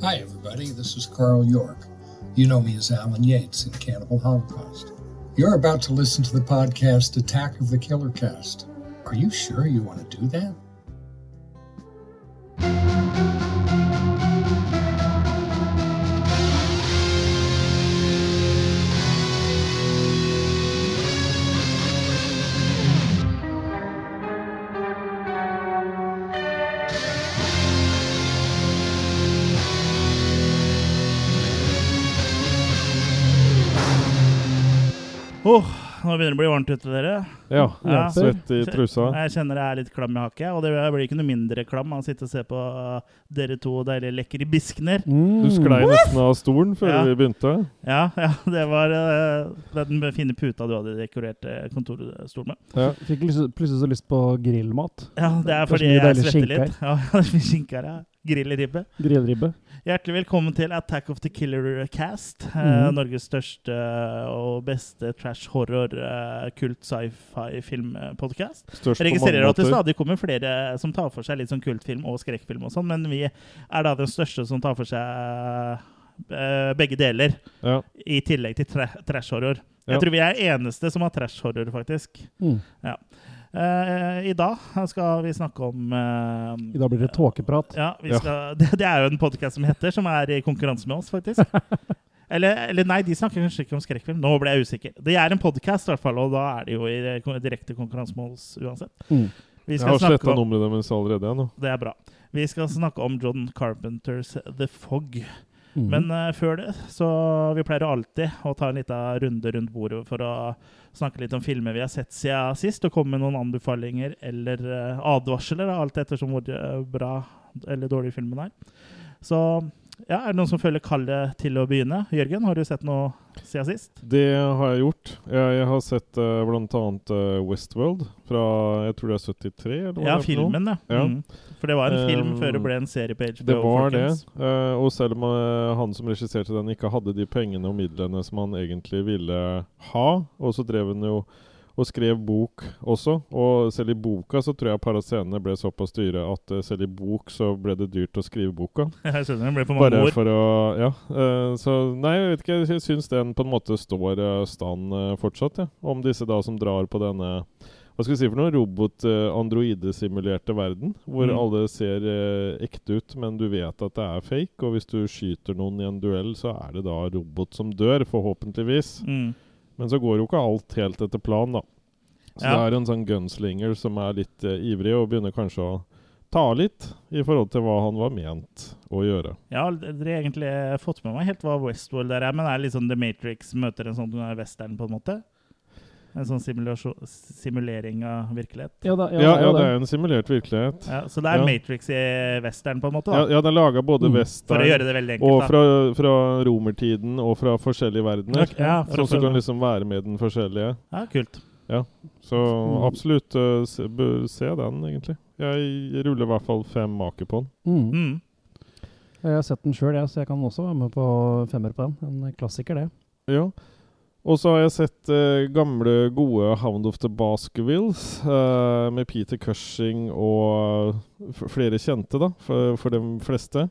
Hi, everybody. This is Carl York. You know me as Alan Yates in Cannibal Holocaust. You're about to listen to the podcast Attack of the Killer Cast. Are you sure you want to do that? Begynner det å bli varmt ute, dere. Ja. Ja. Svett i trusa. Jeg kjenner jeg er litt klam i hakket, og det blir ikke noe mindre klam av å sitte og se på uh, dere to deilige lekre biskner. Du sklei nesten av stolen før Ja. vi begynte. Ja, ja, det var uh, den fine puta du hadde dekorert uh, kontorstolen med. Ja. Fikk plutselig så lyst på grillmat. Ja, det er Det er fordi jeg svetter litt. Ja, det er skinke her, ja. Grillribbe. Grillribbe. Hjertelig velkommen til Attack of the Killer Cast. eh, Mhm. Norges største og beste trash horror, eh, kult sci-fi filmpodkast. Registrerer at det stadig kommer flere som tar for seg litt sånn kultfilm og skrekkfilm og sånn, men vi er da den største som tar for seg eh, begge deler, Ja. i tillegg til tra trash-horror. Ja. Jeg tror vi er eneste som har trash-horror, faktisk. Mm. Eh, I dag skal vi snakke om eh, I dag blir det tåkeprat. Ja, vi Ja. skal, det, det er jo en podkast som heter, som er i konkurranse med oss, faktisk. Eller, eller nei, de snakker kanskje ikke om skrekkfilm. Nå ble jeg usikker. Det er en podkast, i hvert fall, og da er det jo i direkte konkurranse med oss uansett. Mm. Vi Jeg har sletta nummeret deres allerede. nå. det er bra. Vi skal snakke om John Carpenters The Fog. Mhm. Men uh, før det, så vi pleier alltid å ta en liten runde rundt bordet for å snakke litt om filmer vi har sett siden sist, og komme med noen anbefalinger eller uh, advarsler, alt ettersom hvor eh, bra eller dårlig filmen er. Så ja, er det noen som føler kallet til å begynne? Jørgen, har du sett noe siden sist? Det har jeg gjort. Jeg, jeg har sett uh, bl.a. Westworld fra jeg tror det er 73. Eller Ja, filmen, ja. Ja. Mm. For det var en film Um, før det ble en serie på HBO. Det var folkens. det. Uh, og selv om uh, han som regisserte den, ikke hadde de pengene og midlene som han egentlig ville ha, og så drev han jo og skrev bok også. Og selv i boka så tror jeg parascenene ble såpass dyre at uh, selv i bok så ble det dyrt å skrive boka. Jeg skjønner, det ble for mange Bare ord. for å Ja. Uh, så nei, jeg vet ikke. Jeg syns den på en måte står uh, stand uh, fortsatt, ja. Om disse da som drar på denne hva skal vi si for noe? Robot-androide-simulerte verden. Hvor Mm. alle ser eh, ekte ut, men du vet at det er fake. Og hvis du skyter noen i en duell, så er det da robot som dør, forhåpentligvis. Mm. Men så går jo ikke alt helt etter plan, da. Så Ja. det er en sånn gunslinger som er litt uh, ivrig, og begynner kanskje å ta litt i forhold til hva han var ment å gjøre. Jeg har aldri egentlig fått med meg helt hva Westworld er, men det er litt sånn The Matrix møter en sånn western, på en måte? En sånn simulering av virkelighet? Ja, da, Ja, ja, ja, ja, det er jo en simulert virkelighet. Ja, så det er Ja. Matrix i western, på en måte? Ja, da ja det er laga både Mm. For å western gjøre det veldig enkelt, og fra, fra romertiden og fra forskjellige verdener. Okay, ja, for sånn som prøve. kan liksom være med den forskjellige. Ja, kult. Så Mm. absolutt uh, se, bør se den, egentlig. Jeg ruller i hvert fall fem maker på den. Mm. Mm. Jeg har sett den sjøl, så jeg kan også være med på femmer på den. En klassiker, det. Ja. Og så har jeg sett eh, gamle, gode Hound of the Baskervilles eh, med Peter Cushing og f flere kjente, da, for, for de fleste.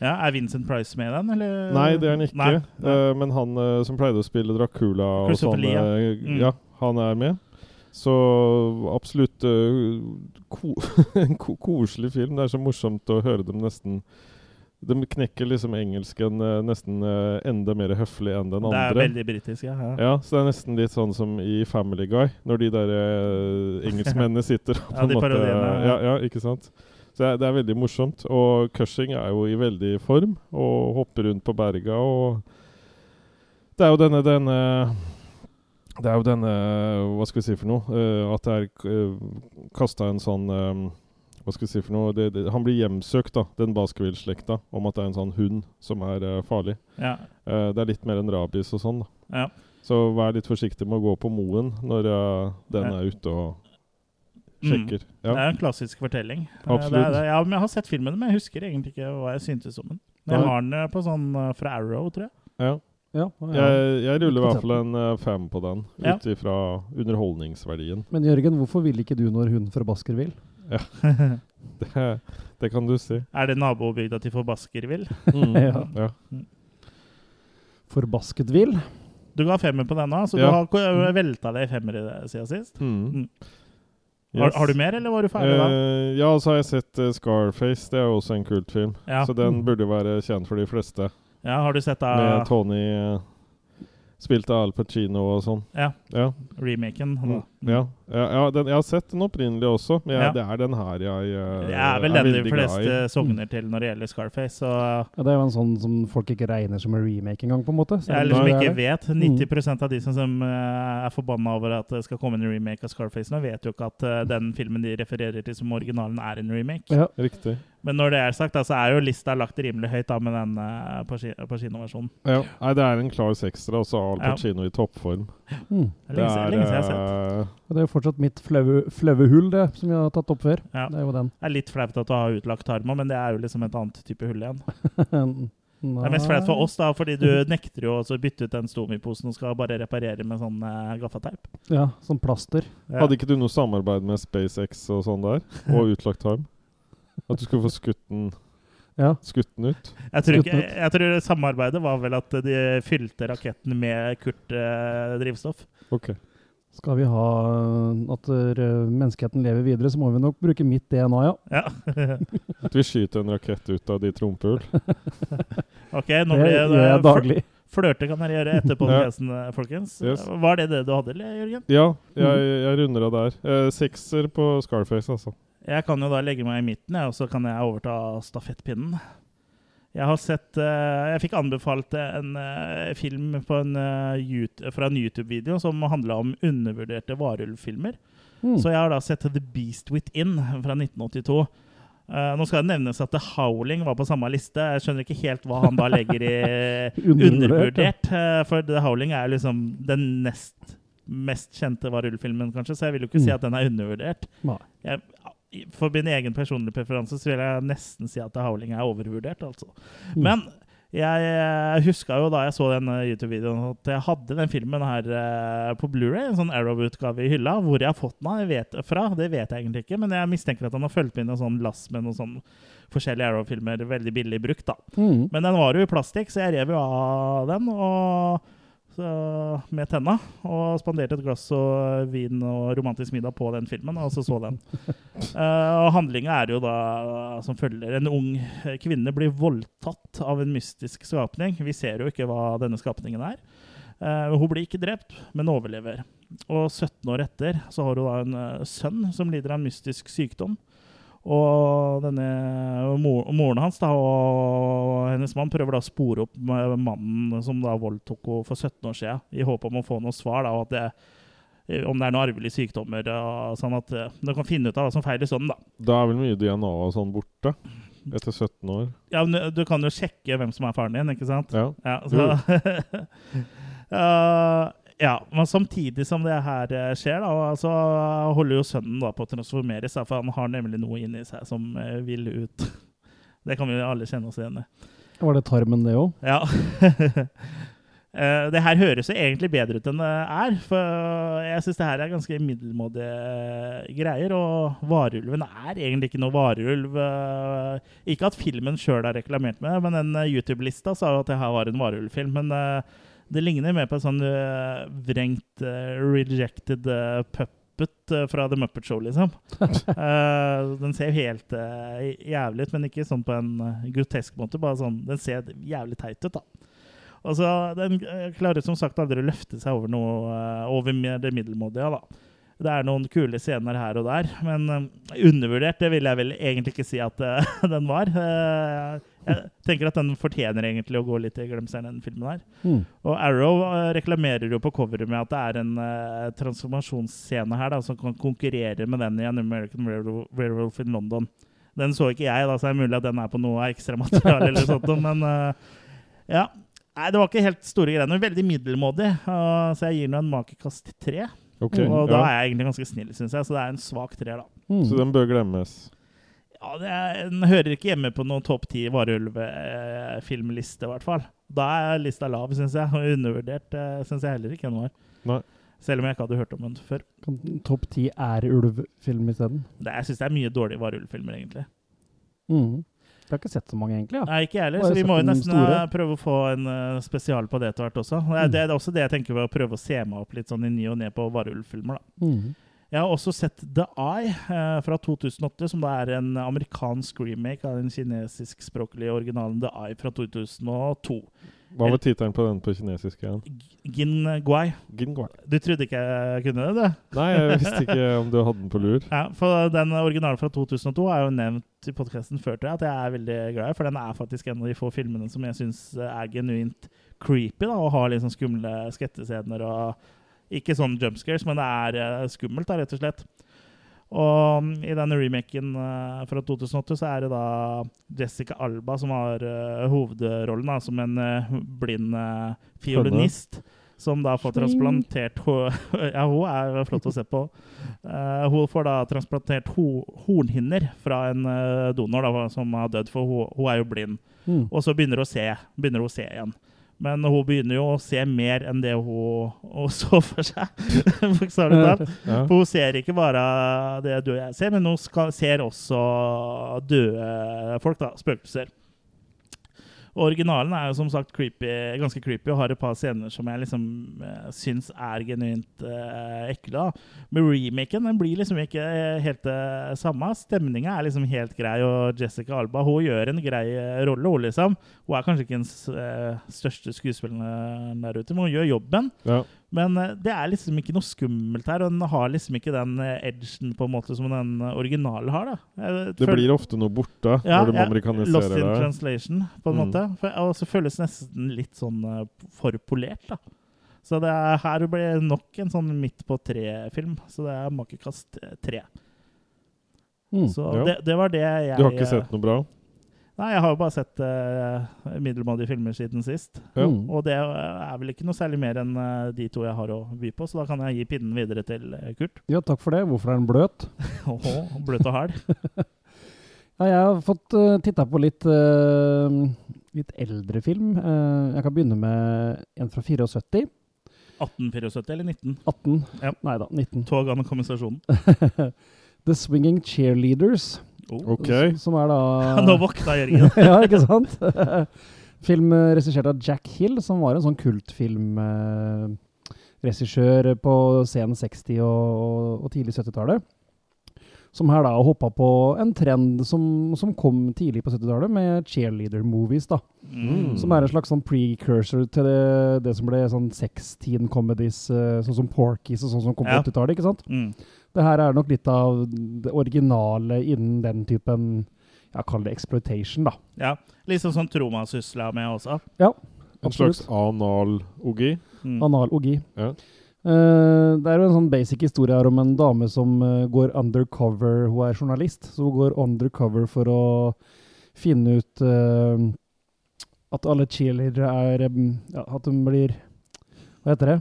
Ja, Er Vincent Price med i den, eller? Nei, det er han ikke. Nei, nei. Eh, men han eh, som pleide å spille Dracula og sånn, eh, Mm. ja, han er med. Så absolutt eh, ko en ko koselig film. Det er så morsomt å høre dem nesten De knekker liksom engelsken eh, nesten eh, enda mer høflig enn den andre. Det er veldig britisk, ja. ja. Ja, så det er nesten litt sånn som i Family Guy, når de der eh, engelskmennene sitter og på Ja, en måte ja. ja, ikke sant? Så det er, det er veldig morsomt. Og Cushing er jo i veldig form og hopper rundt på berga og Det er jo denne, denne Det er jo denne Hva skal vi si for noe? Uh, at det er uh, kasta en sånn eh, hva skal jeg si for noe? Det, det, han blir hjemsøkt, da, den Baskerville-slekta, om at det er en sånn hund som er uh, farlig. ja. Uh, det er litt mer enn rabies og sånn. da. ja. Så vær litt forsiktig med å gå på moen når uh, den Ja. er ute og Mm. sjekker. Det er en klassisk fortelling. Absolutt. Det er, det, ja, men jeg har sett filmen, men jeg husker egentlig ikke hva jeg syntes om den. Men jeg har den på sånn fra Arrow, tror jeg. ja. Ja, ja. Jeg, jeg ruller i hvert fall en uh, fem på den, ut ifra underholdningsverdien. Men Jørgen, hvorfor vil ikke du når hun fra Baskerville? Det, det kan du si. Er det nabobygda til Forbaskervill? Mm. Ja. ja. Forbasket vill. Du ga femmer på denne, så Ja. du har velta deg i femmer i det siden sist. Mm. Har, Yes. har du mer, eller var du ferdig da? Eh, ja, så har jeg sett uh, Scarface. Det er jo også en kultfilm. Ja. Så den burde være kjent for de fleste. ja, har du sett da? Med Tony uh, Spilt av Al Pacino og sånn. Ja. Ja. remaken? Mm. Ja, ja, ja den, jeg har sett den opprinnelig også, men jeg, Ja. det er den her jeg eh, Det er vel den de fleste sogner til når det gjelder Scarface. Så Ja, det er jo en sånn som folk ikke regner som en remake engang, på en måte. Ja, eller er ikke vet 90% av de som, som eh, er forbanna over at det skal komme en remake av Scarface nå, vet jo ikke at eh, den filmen de refererer til som originalen, er en remake. Ja. Riktig. Men når det er sagt, da, så er jo lista lagt rimelig høyt da med den uh, på kinoversjonen. Ja. Nei, det er en klar sekser, altså så Al Ja. Pacino i toppform. Mm. Det er lenge, siden- lenge jeg har sett. eh, Og det er jo fortsatt mitt flaue hull, det, som jeg har tatt opp før. Ja. Det er jo den. Det er litt flaut at du har utlagt tarma, men det er jo liksom et annet type hull igjen. Det er mest flaut for oss, da, fordi du nekter jo å bytte ut den Stomi-posen og skal bare reparere med sånn uh, gaffateip. Ja, som plaster. Ja. Hadde ikke du noe samarbeid med SpaceX og sånn der? Og utlagt tarm? At du skulle få skutt den, Ja. skutt den ut? Jeg tror, ikke, jeg tror samarbeidet var vel at de fylte raketten med Kurt-drivstoff. Ok. Skal vi ha at eh, menneskeheten lever videre, så må vi nok bruke mitt DNA, ja. ja. At vi skyter en rakett ut av ditt rumpehull? ok, nå Det blir det jeg daglig. Flørte kan dere gjøre etter podcasten, folkens. Yes. Var det det du hadde, eller, Jørgen? Ja, jeg, jeg runder av der. Eh, sekser på Scarface, altså. Jeg kan jo da legge meg i midten, jeg, og så kan jeg overta stafettpinnen. Jeg har sett eh, Jeg fikk anbefalt en eh, film på en, eh, YouTube, fra en YouTube-video som handla om undervurderte varulvfilmer. Mm. Så jeg har da sett The Beast Within fra 1982. Uh, nå skal det nevnes at The Howling var på samme liste. Jeg skjønner ikke helt hva han da legger i Undervurdert, eh, for The Howling er liksom den nest mest kjente varulvfilmen, kanskje, så jeg vil jo ikke si Mm. at den er undervurdert. Jeg, for min egen personlige preferanse så vil jeg nesten si at Howling er overvurdert, altså. Mm. Men jeg, huska jo da jeg så den eh, YouTube-videoen, at jeg hadde den filmen her eh, på Blu-ray, en sånn Arrow-utgave i hylla. Hvor jeg har fått den vet, fra, det vet jeg egentlig ikke, men jeg mistenker at han har fulgt med en sånn lass med noen sånn forskjellige Arrow-filmer, veldig billig brukt, da. Mm. Men den var jo i plastikk, så jeg rev jo av den og, så, med tenna. Og spanderte et glass og vin og romantisk middag på den filmen, og så så den. Uh, og Handlinga er jo da som følger. En ung kvinne blir voldtatt av en mystisk skapning. Vi ser jo ikke hva denne skapningen er. Uh, hun blir ikke drept, men overlever. Og 17 år etter så har hun da en eh, sønn som lider av en mystisk sykdom. Og denne mor, moren hans da, og hennes mann prøver da å spore opp mannen som da voldtok henne for 17 år siden, i håp om å få noe svar. da, og at det, eh, Om det er noen arvelige sykdommer, og sånn at du de kan finne ut av hva som feiler sønnen. da. Da er vel mye DNA og sånn borte? Etter 17 år? Ja, men Du kan jo sjekke hvem som er faren din, ikke sant? Ja. Ja, så, Uh, ja, men samtidig som det her eh, skjer, da, så holder jo sønnen da på å transformeres, seg, for han har nemlig noe inni seg som eh, vil ut. Det kan vi alle kjenne oss igjen i. Var det tarmen, det òg? Ja. Eh, det her høres jo egentlig bedre ut enn det er, for jeg syns det her er ganske middelmådige greier. Og varulven er egentlig ikke noe varulv. Ikke at filmen sjøl har reklamert med det, men den YouTube-lista sa jo at det her var en varulvfilm. Men det ligner mer på en sånn uh, vrengt, uh, rejected uh, puppet uh, fra The Muppet Show, liksom. Den ser jo helt jævlig ut, men ikke sånn på en grotesk måte. Bare sånn, Den ser jævlig teit ut, da. Og så Den klarer som sagt aldri å løfte seg over noe over det middelmådige. da. Det er noen kule scener her og der, men eh, undervurdert det vil jeg vel egentlig ikke si at uh, den var. Uh, jeg tenker at den fortjener egentlig å gå litt i glemselen, den filmen her. Mm. Og Arrow reklamerer jo på coveret med at det er en transformasjonsscene her da, som kan konkurrere med den i An American Werewolf, in London. Den så ikke jeg, da, så det er mulig at den er på noe ekstramateriale eller sånt, men ja. Nei, det var ikke helt store greiene. Veldig middelmådig, så jeg gir den en makekast tre. Ok. og da er jeg egentlig ganske snill, syns jeg, så det er en svak treer, da. Mm. Så den bør glemmes. Ja, det er, Den hører ikke hjemme på noen topp ti varulvfilmliste, i hvert fall. Da er lista lav, syns jeg. Og undervurdert uh, syns jeg heller ikke den var. Nei. Selv om jeg ikke hadde hørt om den før. Kan Topp ti er ulvfilm isteden. Det, jeg syns det er mye dårlige varulvfilmer, egentlig. Mm. Jeg har ikke sett så mange, egentlig. Ja. Nei, ikke jeg heller, så vi må jo nesten store. eh, prøve å få en uh, spesial på det etter hvert også. Det Mm. det er også det jeg tenker ved å prøve å se meg opp litt sånn i ny og ne på varulvfilmer, da. Mm. Jeg har også sett The Eye uh, fra 2008, som da er en amerikansk remake av den kinesiskspråklige originalen The Eye fra 2002. Hva var tittelen på den på kinesisk igjen? Gin Guai. Gingwai. Du trodde ikke jeg kunne det, du? Nei, jeg visste ikke om du hadde den på lur. Ja, for den originalen fra 2002 er jo nevnt i podkasten før, til at jeg er veldig glad i. For den er faktisk en av de få filmene som jeg syns er genuint creepy, da, og har litt sånn skumle skrettescener og Ikke sånn jumpscares, men det er eh, skummelt, da, rett og slett. Og mm, i denne remaken eh, fra 2008 så er det da Jessica Alba som har eh, hovedrollen da, som en eh, blind fiolinist. Som da får transplantert Ja, hun er flott å se på. Hun får da transplantert ho hornhinner fra en donor da, som har dødd, for hun, hun er jo blind. Mm. Og så begynner hun å se, begynner hun å se igjen. Men hun begynner jo å se mer enn det hun, hun så for seg. For hun ser ikke bare det døde jeg ser, men hun skal, ser også døde folk, da. Spøkelser. Originalen er jo som sagt creepy, ganske creepy og har et par scener som jeg liksom uh, syns er genuint uh, ekle. da. Men remaken den blir liksom ikke helt det samme. Stemninga er liksom helt grei, og Jessica Alba hun gjør en grei eh, rolle. Hun liksom. Hun er kanskje ikke den eh, største skuespilleren der ute, men hun gjør jobben. Ja. Men eh, det er liksom ikke noe skummelt her, og den har liksom ikke den eh, edgen på en måte som den eh, originale har. da. Jeg Det blir ofte noe borte Ja, når de ja, amerikaniserer Lost in det. translation, på en Mm. måte. Og så føles det nesten litt sånn forpolert, for polert, da. Så det er, her blir nok en sånn midt på tre-film. Så det er makekast tre. Mm. Så Ja. det, det var det jeg Du har ikke sett noe bra? Nei, jeg har jo bare sett uh, middelmådige filmer siden sist. Mm. Og det er vel ikke noe særlig mer enn uh, de to jeg har å by på, så da kan jeg gi pinnen videre til eh, Kurt. Ja, takk for det. Hvorfor er den bløt? Åhå, bløt og hard. Ja, jeg har fått uh, titta på litt, uh, litt eldre film. Eh, jeg kan begynne med en fra 74. 1874 eller 19? 18. Ja. Nei da, 19. Tog an kompensasjonen. The Swinging Cheerleaders. Oh. Okay. Som er da Nå våkna Jørgen. ja, ikke sant? Film eh, regissert av Jack Hill, som var en sånn kultfilmregissør på sen 60- og, og tidlig 70-tallet. Som her da hoppa på en trend som, som kom tidlig på 70-tallet, med cheerleader-movies. da. Mm. Som er en slags sånn precursor til det, det som ble sånn sex-teen comedies, eh, sånn som Porkies og sånn som kom på Ja. 80-tallet. ikke sant? Mm. Det her er nok litt av det originale innen den typen ja, Kall det exploitation, da. Ja. Litt sånn som Troma sysla med også. Ja, absolutt. En slags anal-ogi? Mm. Analogi. Ja. Uh, det er jo en sånn basic historie her om en dame som uh, går undercover. Hun er journalist, så hun går undercover for å finne ut uh, at alle cheerleadere er um, ja, At de blir Hva heter det?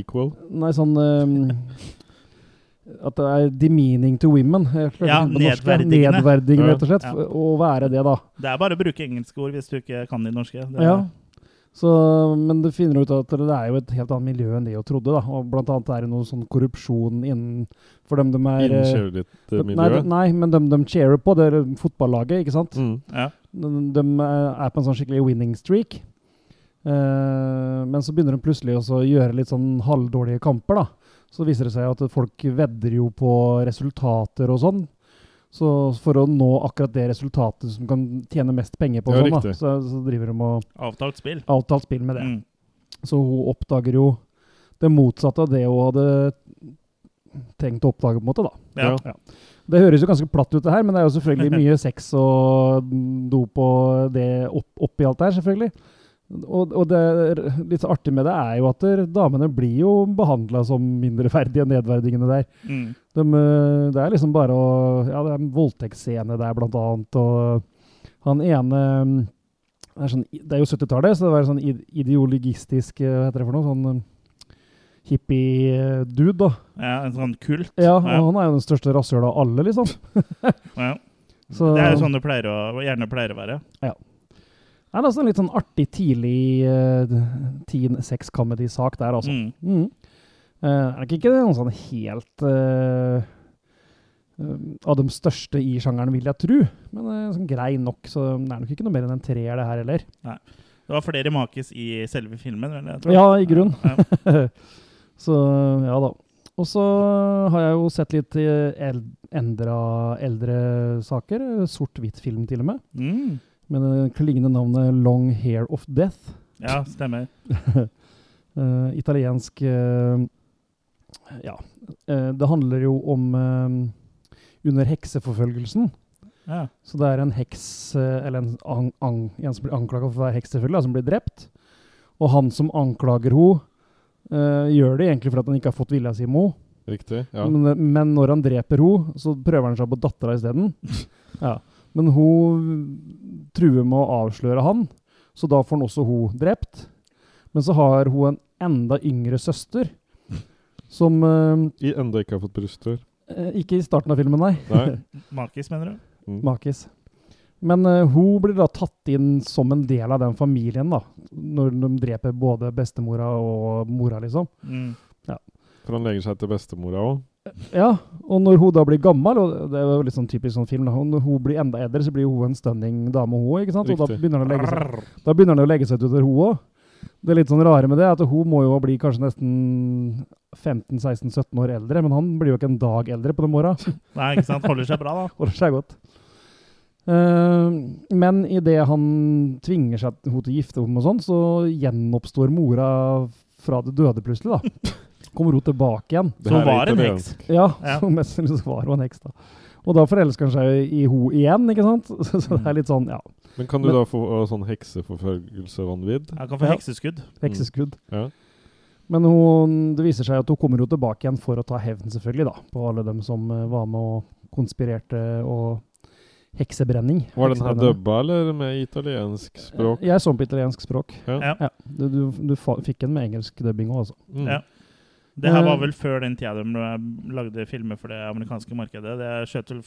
Equal? Nei, sånn eh, At det er demeaning to women. Ja, nedverdigende. Nedverdigende, rett og slett. Ja. Å være det, da. Det er bare å bruke engelske ord hvis du ikke kan de norske. Det, Ja. Så, men du finner ut at det er jo et helt annet miljø enn det jeg trodde. da, og Blant annet er det noe sånn korrupsjon innen For dem de er Innen eh, nei, nei, men dem de cheerer på, det er fotballaget, ikke sant? Mm. Ja. De, de er på en sånn skikkelig winning streak. Uh, men så begynner de plutselig også å gjøre litt sånn halvdårlige kamper, da. Så viser det seg at folk vedder jo på resultater og sånn. Så for å nå akkurat det resultatet som kan tjene mest penger på, Ja, sånn, da, så, så driver de og Avtalt spill. avtalt spill med det. Mm. Så hun oppdager jo det motsatte av det hun hadde tenkt å oppdage, på en måte, da. Ja. Ja. Det høres jo ganske platt ut, det her, men det er jo selvfølgelig mye sex og dop og det opp, oppi alt der, selvfølgelig. Og, og det litt artig med det er jo at der, damene blir jo behandla som mindreverdige og nedverdigende der. Mm. De, eh, det er liksom bare å Ja, det er en voldtektsscene der, blant annet, og han ene Det er, sånn, det er jo 70-tallet, så det var sånn ideologistisk eh, Hva heter det for noe? Sånn eh, hippie-dude, da. ja, en sånn kult. Ja, og han er jo den største rasshøla av alle, liksom. Ja. Så, Det er jo sånn det pleier å, gjerne pleier å være. Det er altså en litt sånn artig tidlig uh, teen sex comedy-sak der, altså. Mm. Mm. Uh, er nok ikke noe sånn helt uh, av de største i sjangeren, vil jeg tro. Men sånn grei nok, så det er nok ikke noe mer enn en treer, det her heller. Det var flere makis i selve filmen. tror. Ja, i grunn. Ja. så ja da. Og så har jeg jo sett litt eldre, eldre saker. Sort-hvitt-film, til og med. Mm. Med det klingende navnet Long Hair of Death. ja, stemmer. uh, italiensk uh, Ja. Uh, det handler jo om eh, under hekseforfølgelsen. Ja. Så det er en heks, eh, eller en, an, an, en som blir anklaga for å være heks, selvfølgelig, som blir drept. Og han som anklager henne, eh, gjør det egentlig fordi han ikke har fått vilja si med henne. Riktig. Ja. Men, men når han dreper henne, så prøver han seg på dattera isteden. Ja. Men hun truer med å avsløre han, så da får han også hun drept. Men så har hun en enda yngre søster, som eh, I enda ikke har fått brysthår? eh, Ikke i starten av filmen, nei. Nei. Makis, mener du? Mm. Makis. Men uh, hun blir da tatt inn som en del av den familien, da. Når de dreper både bestemora og mora, liksom. Mm. For han legger seg til bestemora òg. Ja, og når hun da blir gammel, og det er jo litt sånn typisk sånn film, da, når hun blir enda eldre, så blir hun en stunning dame, hun, ikke sant? Og da begynner han å legge seg, da begynner han å legge seg ut etter hun òg. Det er litt sånn rare med det, at hun må jo bli kanskje nesten 15-16-17 år eldre, men han blir jo ikke en dag eldre på den åra. Nei, ikke sant? Holder seg bra, da. Holder seg godt. Uh, men idet han tvinger seg hun til å gifte henne og sånn, så gjenoppstår mora fra det døde plutselig, da. Kommer hun tilbake igjen. Det Så var en heks. Ja, Ja. så mest sannsynlig var hun en heks, da. Og da forelsker han seg i ho igjen, ikke sant? Så, så det er litt sånn, ja, Men kan du Men- da få uh, sånn hekseforfølgelsevanvidd? Jeg kan få Ja. hekseskudd. hekseskudd. Ja. Men hun, det viser seg at hun kommer jo tilbake igjen for å ta hevn, selvfølgelig, da, på alle dem som uh, var med og konspirerte og heksebrenning. Var den her dubba, eller med italiensk språk? Jeg så den på italiensk språk. Ja. Ja. Ja, du, du, du fikk den med engelsk dubbing òg, altså. Mm. Ja. Det her var Eh. vel før den tida de lagde filmer for det amerikanske markedet. Det skjøt vel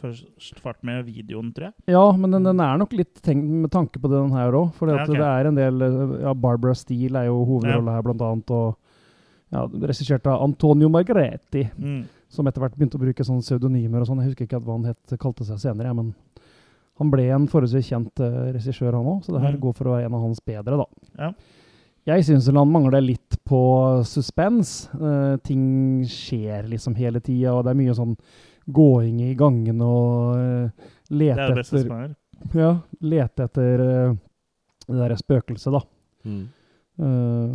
først fart med videoen, tror jeg. Ja, men den, den er nok litt tenkt med tanke på den her òg. For Ja, okay. det er en del Ja, Barbara Steele er jo hovedrolla her, blant annet. Og ja, regissert av Antonio Margretti, Mm. som etter hvert begynte å bruke sånne pseudonymer og sånn. Jeg husker ikke hva han het, kalte seg senere, ja, men han ble en forholdsvis kjent uh, regissør, han òg. Så det her Mm. går for å være en av hans bedre, da. Ja. Jeg syns han mangler litt på suspens. Uh, ting skjer liksom hele tida, og det er mye sånn gåing i gangen og uh, Det lete er det beste etter som er. ja, lete etter uh, det derre spøkelset, da. Mm. Eh,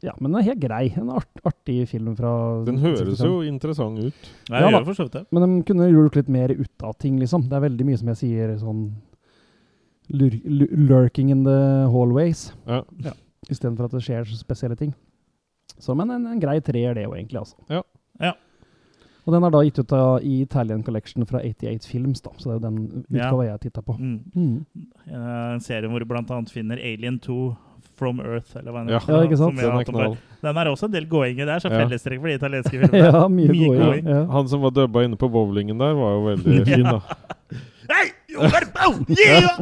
ja, men den er helt grei. En art, artig film fra Den høres 65. jo interessant ut. Nei, Ja, jeg da. det. Men de kunne gjort litt mer ut av ting, liksom. Det er veldig mye som jeg sier sånn lur, lur, Lurking in the hallways. Ja. Ja. Istedenfor at det skjer så spesielle ting. Så, men en, en grei treer, det jo egentlig, altså. Ja. Ja. Og den er da gitt ut av, i Italian Collection fra 88 Films, da. Så det er jo den utgava jeg titta på. Mm. Mm. Eh, En serie hvor du annet finner Alien 2 From Earth, eller hva Ja. Ja, ikke sant? Den er knall. Den er også en del gåinger der, så Ja. fellestrekk for de italienske filmene. Ja, mye, Mye going. Ja. Han som var dubba inne på bowlingen der, var jo veldig fin, da. Hei! Yeah!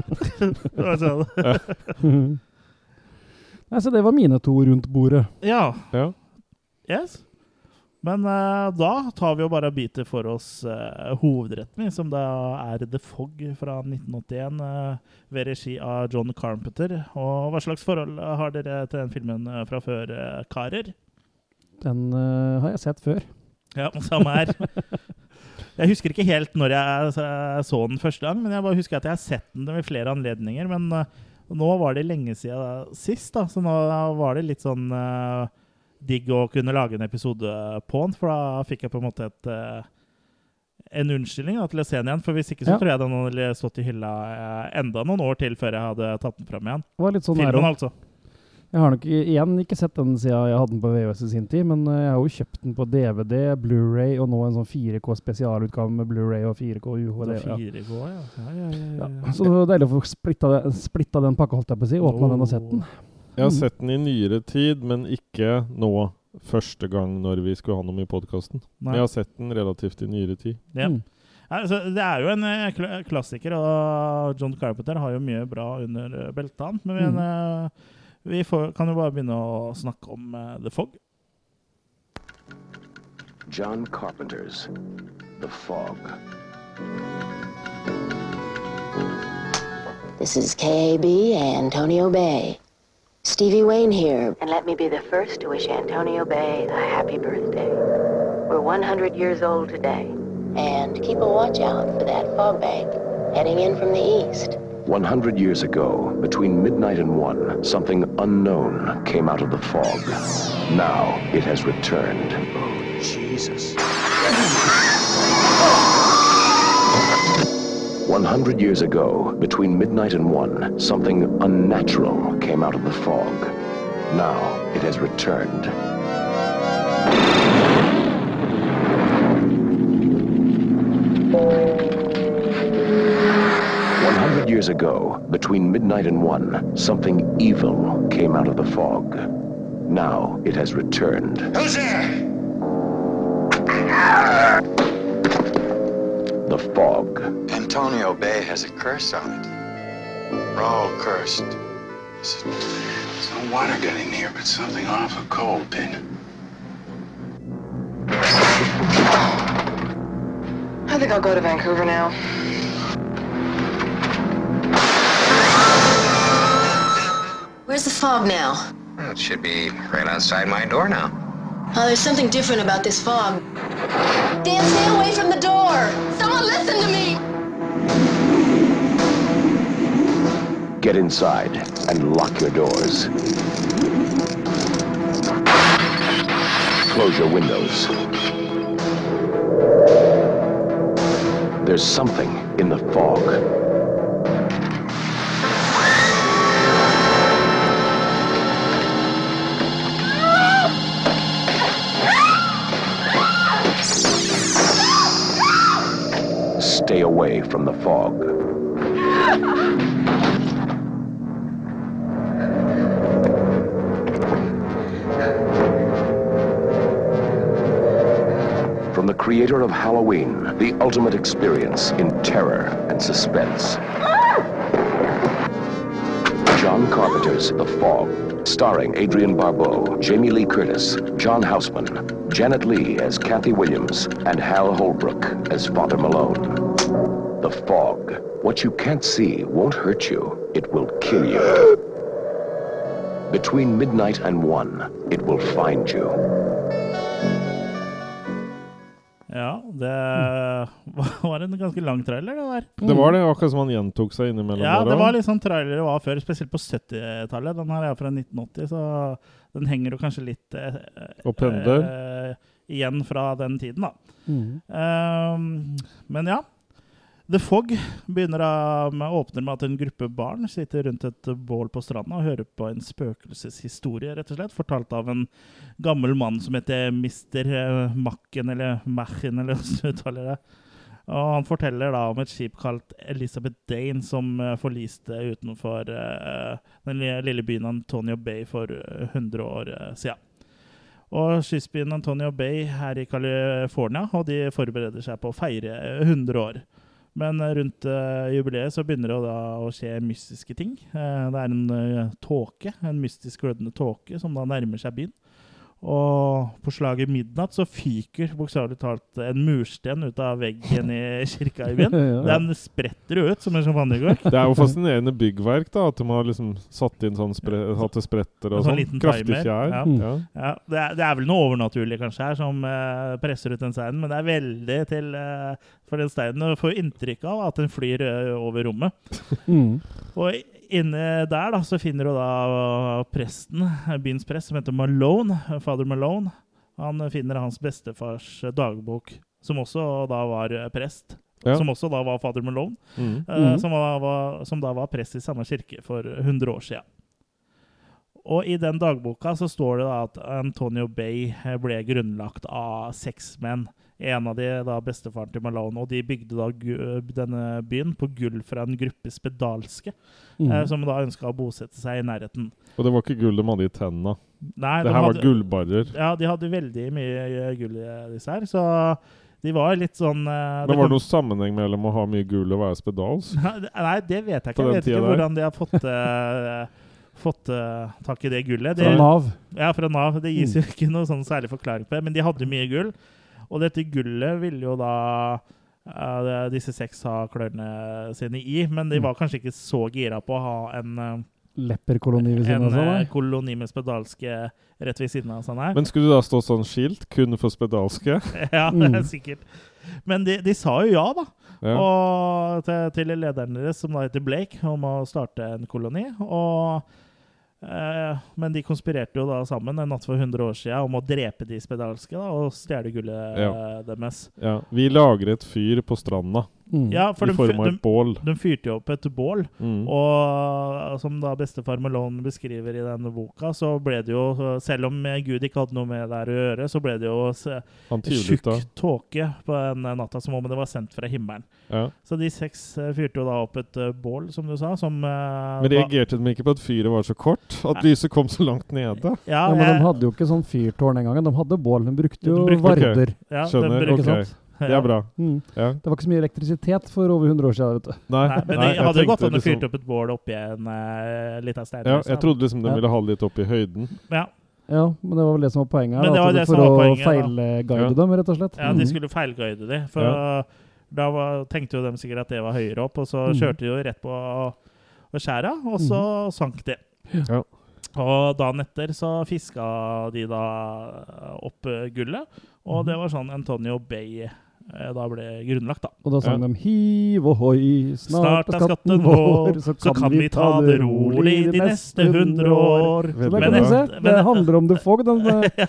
Nei, så det var mine to rundt bordet. Ja. Ja. Yes. Men uh, da tar vi jo bare biter for oss uh, hovedretten, som da er The Fog fra 1981, uh, ved regi av John Carpenter. Og hva slags forhold har dere til den filmen eh, fra før, eh, karer? Den eh, har jeg sett før. Ja, samme her. Jeg husker ikke helt når jeg så den første gang, men jeg bare husker at jeg har sett den ved flere anledninger. Men eh, nå var det lenge siden sist, da, så nå var det litt sånn uh, digg å kunne lage en episode på den, for da fikk jeg på en måte et uh, en unnskyldning da, til å se den igjen. For hvis ikke så Ja. tror jeg den hadde stått i hylla uh, enda noen år til før jeg hadde tatt den fram igjen. Det var litt sånn Filmen, altså. Jeg har nok igjen ikke sett den siden jeg hadde den på VHS i sin tid, men eh, jeg har jo kjøpt den på DVD, Blu-ray og nå en sånn 4K spesialutgave med Blu-ray og 4K UHD. Ja. 4K, ja. Ja, ja, ja, ja, Ja. ja. Så det var deilig å få splitta, det- splitta den pakka, holdt jeg på å si. Åpna den og sett den. Jeg har sett den i nyere tid, men ikke nå første gang når vi skulle ha noe i podkasten. Men jeg har sett den relativt i nyere tid. Ja. Mm. Altså, det er jo en kl klassiker, og John Carpenter har jo mye bra under eh, beltet. Men Mm. Vi får, kan jo bare begynne å snakke om eh, The Fog. John Carpenter's The Fog. This is KAB Antonio Bay. Stevie Wayne here, and let me be the first to wish Antonio Bay a happy birthday. We're 100 years old today, and keep a watch out for that fog bank heading in from the east. 100 years ago, between midnight and one, something unknown came out of the fog. Now it has returned. Oh, Jesus. 100 years ago, between midnight and one, something unnatural came out of the fog. Now it has returned. Years ago, between midnight and one, something evil came out of the fog. Now it has returned. Who's there? The fog. Antonio Bay has a curse on it. We're all cursed. There's, there's no water getting here, but something awful cold, Pin. I think I'll go to Vancouver now. Where's the fog now? Well, it should be right outside my door now. Oh, there's something different about this fog. Dan, stay away from the door! Someone listen to me! Get inside and lock your doors. Close your windows. There's something in the fog. Stay away from the fog. From the creator of Halloween, the ultimate experience in terror and suspense. John Carpenter's The Fog, starring Adrian Barbeau, Jamie Lee Curtis, John Houseman, Janet Lee as Kathy Williams, and Hal Holbrook as Father Malone. The Fog. What you can't see won't hurt you, it will kill you. Between midnight and one, it will find you. Ja, det var en ganske lang trailer, det der. Det var det, akkurat som han gjentok seg innimellom. Ja, det var litt sånn trailer det var før, spesielt på 70-tallet. Den her er fra 1980, så den henger jo kanskje litt eh, Og pendler. eh, igjen fra den tiden, da. Mm. Um, men ja. The Fog begynner med, åpner med at en gruppe barn sitter rundt et bål på stranda og hører på en spøkelseshistorie, rett og slett, fortalt av en gammel mann som heter Mr. eh, Macken, eller Machen, eller hvordan du uttaler det. Og han forteller da om et skip kalt Elizabeth Dane som eh, forliste utenfor eh, den lille- byen Antonio Bay for eh, 100 år siden. Og skipsbyen Antonio Bay her i California, og de forbereder seg på å feire eh, 100 år. Men eh, rundt eh, jubileet så begynner det å skje mystiske ting. Eh, det er en tåke, en mystisk glødende tåke, som da nærmer seg byen. Og på slaget midnatt så fyker bokstavelig talt en mursten ut av veggen i kirka i byen. Ja. Den spretter jo ut som en champagnekork. Det er jo fascinerende byggverk, da. At de har liksom satt inn sånn hatt det spretter og sånn sånn. Kraftig fjær. ja. Ja. Ja, det, er, det er vel noe overnaturlig kanskje her som uh, presser ut den steinen, men det er veldig til uh, for den steinen å få inntrykk av at den flyr uh, over rommet. Mm. Og inne der da, så finner du da presten, byens prest, som heter Malone, fader Malone. Han finner hans bestefars dagbok, som også da var eh, prest. Ja. Som også da var fader Malone, Mm. Mm Mhm. som, da var, som da var prest i samme kirke for 100 år siden. Og i den dagboka så står det da at Antonio Bay eh, ble grunnlagt av seks menn. En av de da bestefaren til Malone, og de bygde da gu- denne byen på gull fra en gruppe spedalske, Mm. eh, som da ønska å bosette seg i nærheten. Og det var ikke gull de hadde i tenna. Nei, Det de hadde, var gullbarrer. Ja, de hadde veldig mye eh, gull i disse her, så de var litt sånn eh, Men var det noen sammenheng mellom å ha mye gull og være spedals? Nei, det vet jeg ikke. Jeg vet ikke der? hvordan de har fått, uh, fått uh, tak i det gullet. Det, Fra Nav. Ja, fra Nav. Det gis jo ikke noe sånn særlig forklaring på det, men de hadde mye gull. Og dette gullet ville jo da uh, disse seks ha klørne sine i, men de Mm. var kanskje ikke så gira på å ha en, uh, Lepperkoloni ved siden av seg. En nei. koloni med spedalske rett ved siden av seg her. Men skulle det da stå sånn skilt, kun for spedalske? ja, Mm. sikkert. Men de, de sa jo ja, da. Ja. Og til, til lederen deres, som da heter Blake, om å starte en koloni. Og, eh, men de konspirerte jo da sammen en natt for 100 år siden om å drepe de spedalske da, og stjele gullet Ja. eh, deres. Ja. Vi lager et fyr på stranda Mm. Ja, for i de, form av et bål. de fyrte jo opp et bål. Mm. Og som da bestefar Malone beskriver i denne boka, så ble det jo, selv om Gud ikke hadde noe med det her å gjøre, så ble det jo tjukk tåke på den natta, som om det var sendt fra himmelen. Ja. Så de seks eh, fyrte jo da opp et eh, bål, som du sa, som eh, Men reagerte de ikke på at fyret var så kort? At lyset kom så langt nede? Ja, Ja, men jeg- de hadde jo ikke sånn fyrtårn engang. De hadde bål. De brukte jo De brukte- varder. ja, de brukte- Ikke ok. sant? Det er bra. Mm. Ja. Det var ikke så mye elektrisitet for over 100 år siden. vet du. Nei, Nei, men nei, de hadde jo gått an å liksom- fyrt opp et bål oppi en uh, lita stein. Ja, liksom. jeg trodde liksom de Ja. ville ha det litt opp i høyden. ja. Ja, men det var vel det som var poenget her. Det da, var det for som var å feilguide Ja. dem, rett og slett. ja, de Mm. skulle feilguide dem. For Ja. da var, tenkte jo de sikkert at det var høyere opp, og så Mhm. kjørte de jo rett på og skjæra, og så sank de. Ja. Og dagen etter så fiska de da opp gullet, og det var sånn Antonio Bay da ble grunnlagt, da. Og da sang Ja. de hiv ohoi, snart Snart er skatten vår, så kan vi ta det rolig de neste hundre år. Så der Men kan du se. Det handler om det fog. Den, ja,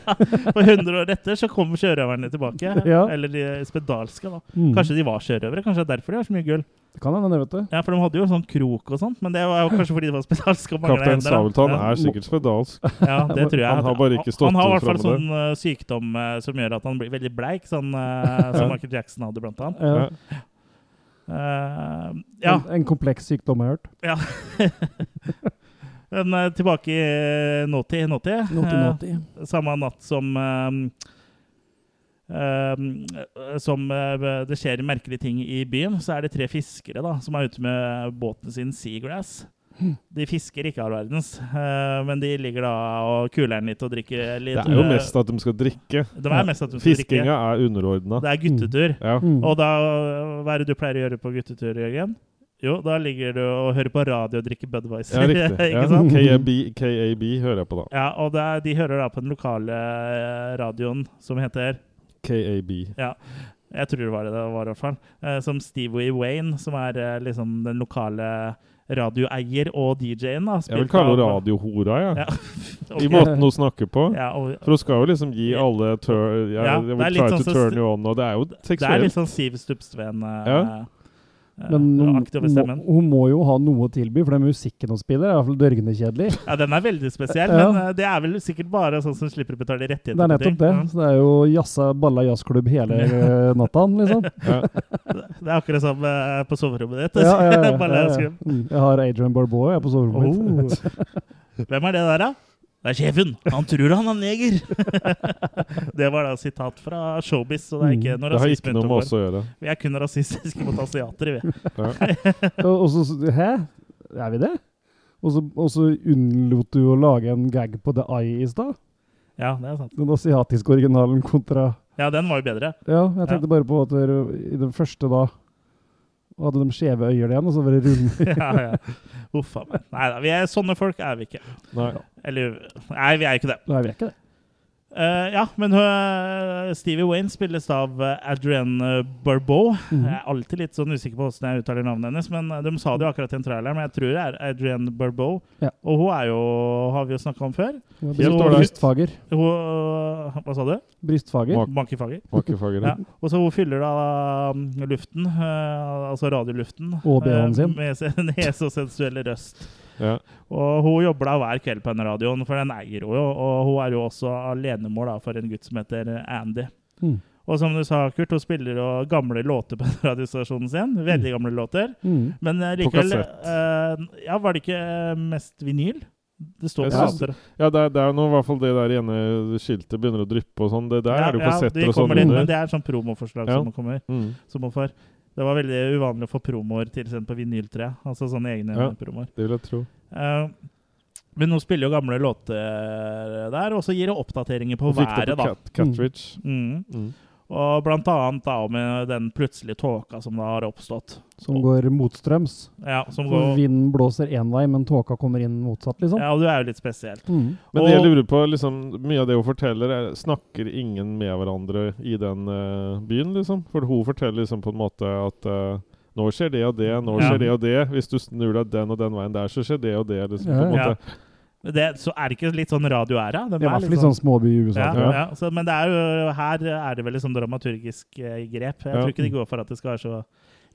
For 100 år etter så kom sjørøverne tilbake. Ja. Eller de spedalske, da. mm. Kanskje de var sjørøvere? Kanskje det er derfor de har så mye gull? Det kan hende, vet du. Ja, for de hadde jo sånn krok og sånt, men det var jo kanskje fordi det var spedalsk. Kaptein. Sabeltann ja. er sikkert spedalsk. Ja, det tror jeg. Han har bare ikke stått Han har i hvert fall sånn uh, sykdom uh, som gjør at han blir veldig bleik, sånn uh, som Michael Jackson hadde, blant annet. Ja. Ja. Eh, ja. En, en kompleks sykdom, har jeg hørt. ja. Men tilbake i nåtid. nåtid. nåtid, Eh, samme natt som Som eh, det skjer merkelige ting i byen, så er det tre fiskere da, som er ute med båten sin Seagrass. De fisker ikke all verdens, eh, men de ligger da og kuler den litt og drikker litt. Det er jo eh, mest at de skal drikke. Det er mest at de skal drikke. Fiskinga er underordna. Det er guttetur. Ja. Mm. Og da, hva er det du pleier å gjøre på guttetur, Jørgen? Jo, da ligger du og hører på radio og drikker Budwiser. ja, riktig. Ja. KAB, KAB hører jeg på, da. Ja, og det er, de hører da på den lokale radioen som heter KAB. Ja, jeg tror det var det det var i hvert fall. Eh, som Stevie Wayne, som er eh, liksom den lokale radioeier og DJ-en. da. Jeg vil kalle henne radiohora, jeg. Ja. I måten hun snakker på. Ja, og, For hun skal jo liksom gi alle tur, ja, Ja, det er litt sånn turn you on, og det er jo det er litt sånn Siv Stubbsveen. eh, Ja. Eh, Men hun, må, hun må jo ha noe å tilby, for den musikken hun spiller, er i hvert fall dørgende kjedelig. Ja, den er veldig spesiell, Ja. men eh, det er vel sikkert bare sånn som slipper å betale rettigheter. Det er nettopp det. Ja. Så det er jo jassa, balla jazzklubb hele eh, natta, liksom. Ja. Det er akkurat som på soverommet ditt. Ja, ja, ja. Mm. Jeg har Adrian Barbeau jeg, på soverommet mitt. Oh. Hvem er det der, da? Det er sjefen! Han tror han er neger! det var da sitat fra Showbiz, så det er ikke noe Det har ikke noe med oss å gjøre. Vi er kun rasistiske mot asiatere, vi. Og, og så Hæ? Er vi det? Og så, unnlot du å lage en gag på The Eye i stad? Ja, det er sant. Den asiatiske originalen kontra Ja, den var jo bedre. Ja, jeg tenkte bare på at dere, i den første da hadde de skjeve øyer igjen, og så var det rund. ja, ja. Uff a meg. Nei da, vi sånne folk er vi ikke. Nei. Eller Nei, vi er ikke det. Nei, vi er ikke det. Eh, ja, men uh, Stevie Wayne spilles av uh, Adrienne Barbeau. Mhm. Jeg er alltid litt sånn usikker på hvordan jeg uttaler navnet hennes, men uh, de sa det jo akkurat i en trailer, men jeg tror det er Adrienne Barbeau. Ja. Og hun er jo Har vi jo snakka om før. Hun er. Brystfager. Hun, uh, hva sa du? Brystfager. Bankefager. Bankefager. Ja. Og så hun fyller da um, luften, uh, altså radioluften, Og uh, sin. med sin hese og sensuelle røst. Ja. Og hun jobber da hver kveld på den radioen, for den eier hun jo. Og hun er jo også alenemor da, for en gutt som heter Andy. Mm. Og som du sa, Kurt, hun spiller jo gamle låter på radiostasjonen sin. Veldig gamle låter. Mm. Men eh, likevel eh, Ja, var det ikke eh, mest vinyl? Det står på synes-. Ja, det er, det er nå i hvert fall det der ene skiltet begynner å dryppe og sånn. Det der er det jo de kassetter og sånn kommer men det er sånn promoforslag Ja. som kommer. Mm. Som hun får. Det var veldig uvanlig å få promoer tilsendt på vinyltre. Altså sånne egne Ja. promoer. Det vil jeg tro. Uh, men hun spiller jo gamle låter der, og så gir hun oppdateringer på været, da. Cat mm. Mm. Mm. Og blant annet da med den plutselige tåka som da har oppstått. Som går motstrøms. Ja, som Så går, vinden blåser én vei, men tåka kommer inn motsatt, liksom. ja, og det er jo litt spesielt. Mm. Men det jeg lurer på, liksom, mye av det hun forteller, er, snakker ingen med hverandre i den uh, byen, liksom? For hun forteller liksom på en måte at uh, nå skjer det og det, nå Ja. skjer det og det. Hvis du snur deg den og den veien der, så skjer det og det. Liksom, Ja, på en ja. Det, så er det ikke litt sånn radioæra? Det er i er hvert fall litt sånn småby i USA. Ja, ja. Så, men det er jo, her er det vel liksom dramaturgisk eh, grep. Jeg Ja. tror ikke de går for at det skal være så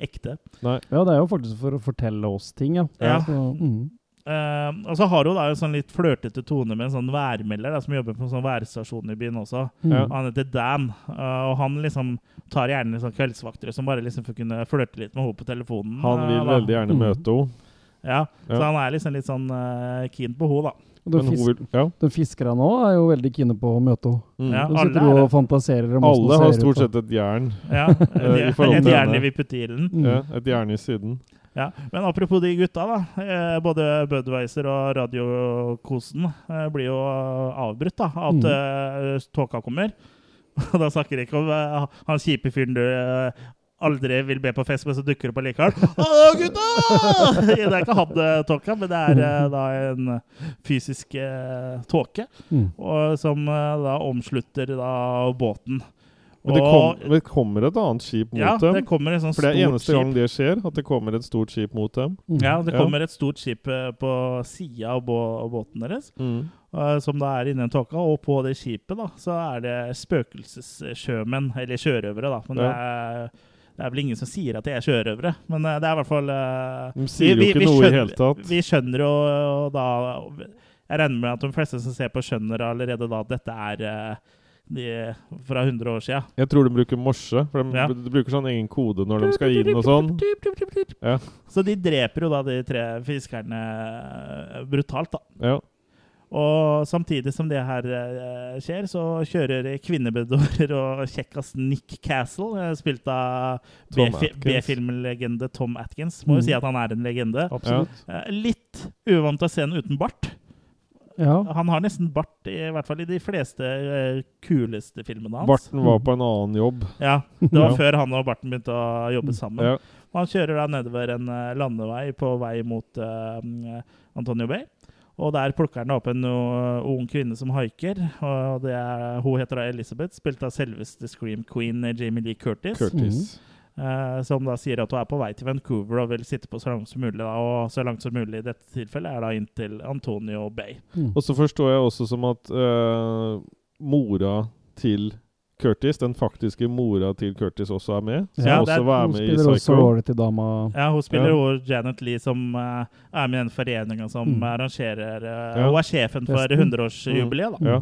ekte. Nei. Ja, det er jo faktisk for å fortelle oss ting, ja. Ja. Så, mm. uh, og så har hun da en sånn litt flørtete tone med en sånn værmelder da, som jobber på en sånn værstasjon i byen også. Mm. Han heter Dan, uh, og han liksom tar gjerne liksom kveldsvakter som bare liksom får kunne flørte litt med henne på telefonen. Han vil uh, veldig gjerne møte henne. Ja, Ja. Så han er liksom litt sånn uh, keen på henne, da. De, fisk, vil, ja. de fiskerne òg er jo veldig kine på å møte henne. Mm. Ja, De alle sitter og fantaserer om Alle har stort sett et jern. Ja, et, forhold Et jern i vippetilen. Mm. Ja, et jern i siden. Ja, Men apropos de gutta, da. Eh, både Budwiser og Radiokosen eh, blir jo avbrutt da, at Mm. eh, tåka kommer. Og da snakker jeg ikke om eh, han kjipe fyren du eh, aldri vil be på fest, men så dukker opp allikevel. Hallo, gutta! Det er ikke han eh, tåka, men det er eh, da en fysisk eh, tåke. Mm. Og, som da omslutter da båten. Men det, kom, men det kommer et annet skip mot ja, dem. det kommer en sånn For det er eneste skip. gang det skjer, at det kommer et stort skip mot dem. Mm. Ja, det Ja. kommer et stort skip på sida av bå av båten deres, Mm. som da er innen en tåke. Og på det skipet da, så er det spøkelsessjømenn, eller sjørøvere, da. Men det, er, det er vel ingen som sier at de er sjørøvere. Men eh, det er i hvert fall eh, De sier jo ikke noe i hele tatt. Vi skjønner jo da Jeg regner med at de fleste som ser på, skjønner allerede da at dette er eh, de, fra 100 år sia. Jeg tror de bruker morse, for de, Ja. bruker sånn egen kode når de skal gi den og sånn. Ja. Så de dreper jo da de tre fiskerne brutalt, da. Ja. Og samtidig som det her eh, skjer, så kjører kvinnebedorer og kjekkas Nick Castle, eh, spilt av. B-filmlegende Tom Atkins. Må jo Mm. si at han er en legende. Absolutt. Eh, litt uvant å se en uten bart. Ja. Han har nesten bart, i hvert fall i de fleste eh, kuleste filmene hans. Barten var på en annen jobb. Ja, Det var Ja. før han og Barten begynte å jobbe sammen. Ja. Han kjører da nedover en eh, landevei på vei mot Antonio Bay. Og der plukker han opp en uh, ung kvinne som haiker. Og det er, hun heter da Elizabeth, spilt av selveste Scream Queen eh, Jamie Lee Curtis. Curtis. eh, som da sier at hun er på vei til Vancouver og vil sitte på så langt som mulig. Da, og så langt som mulig i dette tilfellet er da inn til Antonio Bay. Mm. Og så forstår jeg også som at uh, mora til Curtis, den faktiske mora til Curtis, også er med. Som Ja, også var Hun med i spiller også Psycho. til dama. Ja, Hun spiller Ja. Janet Lee, som uh, er med i den foreninga som Mm. arrangerer uh, Ja. Hun er sjefen for Festen. 100-årsjubileet. da. Ja.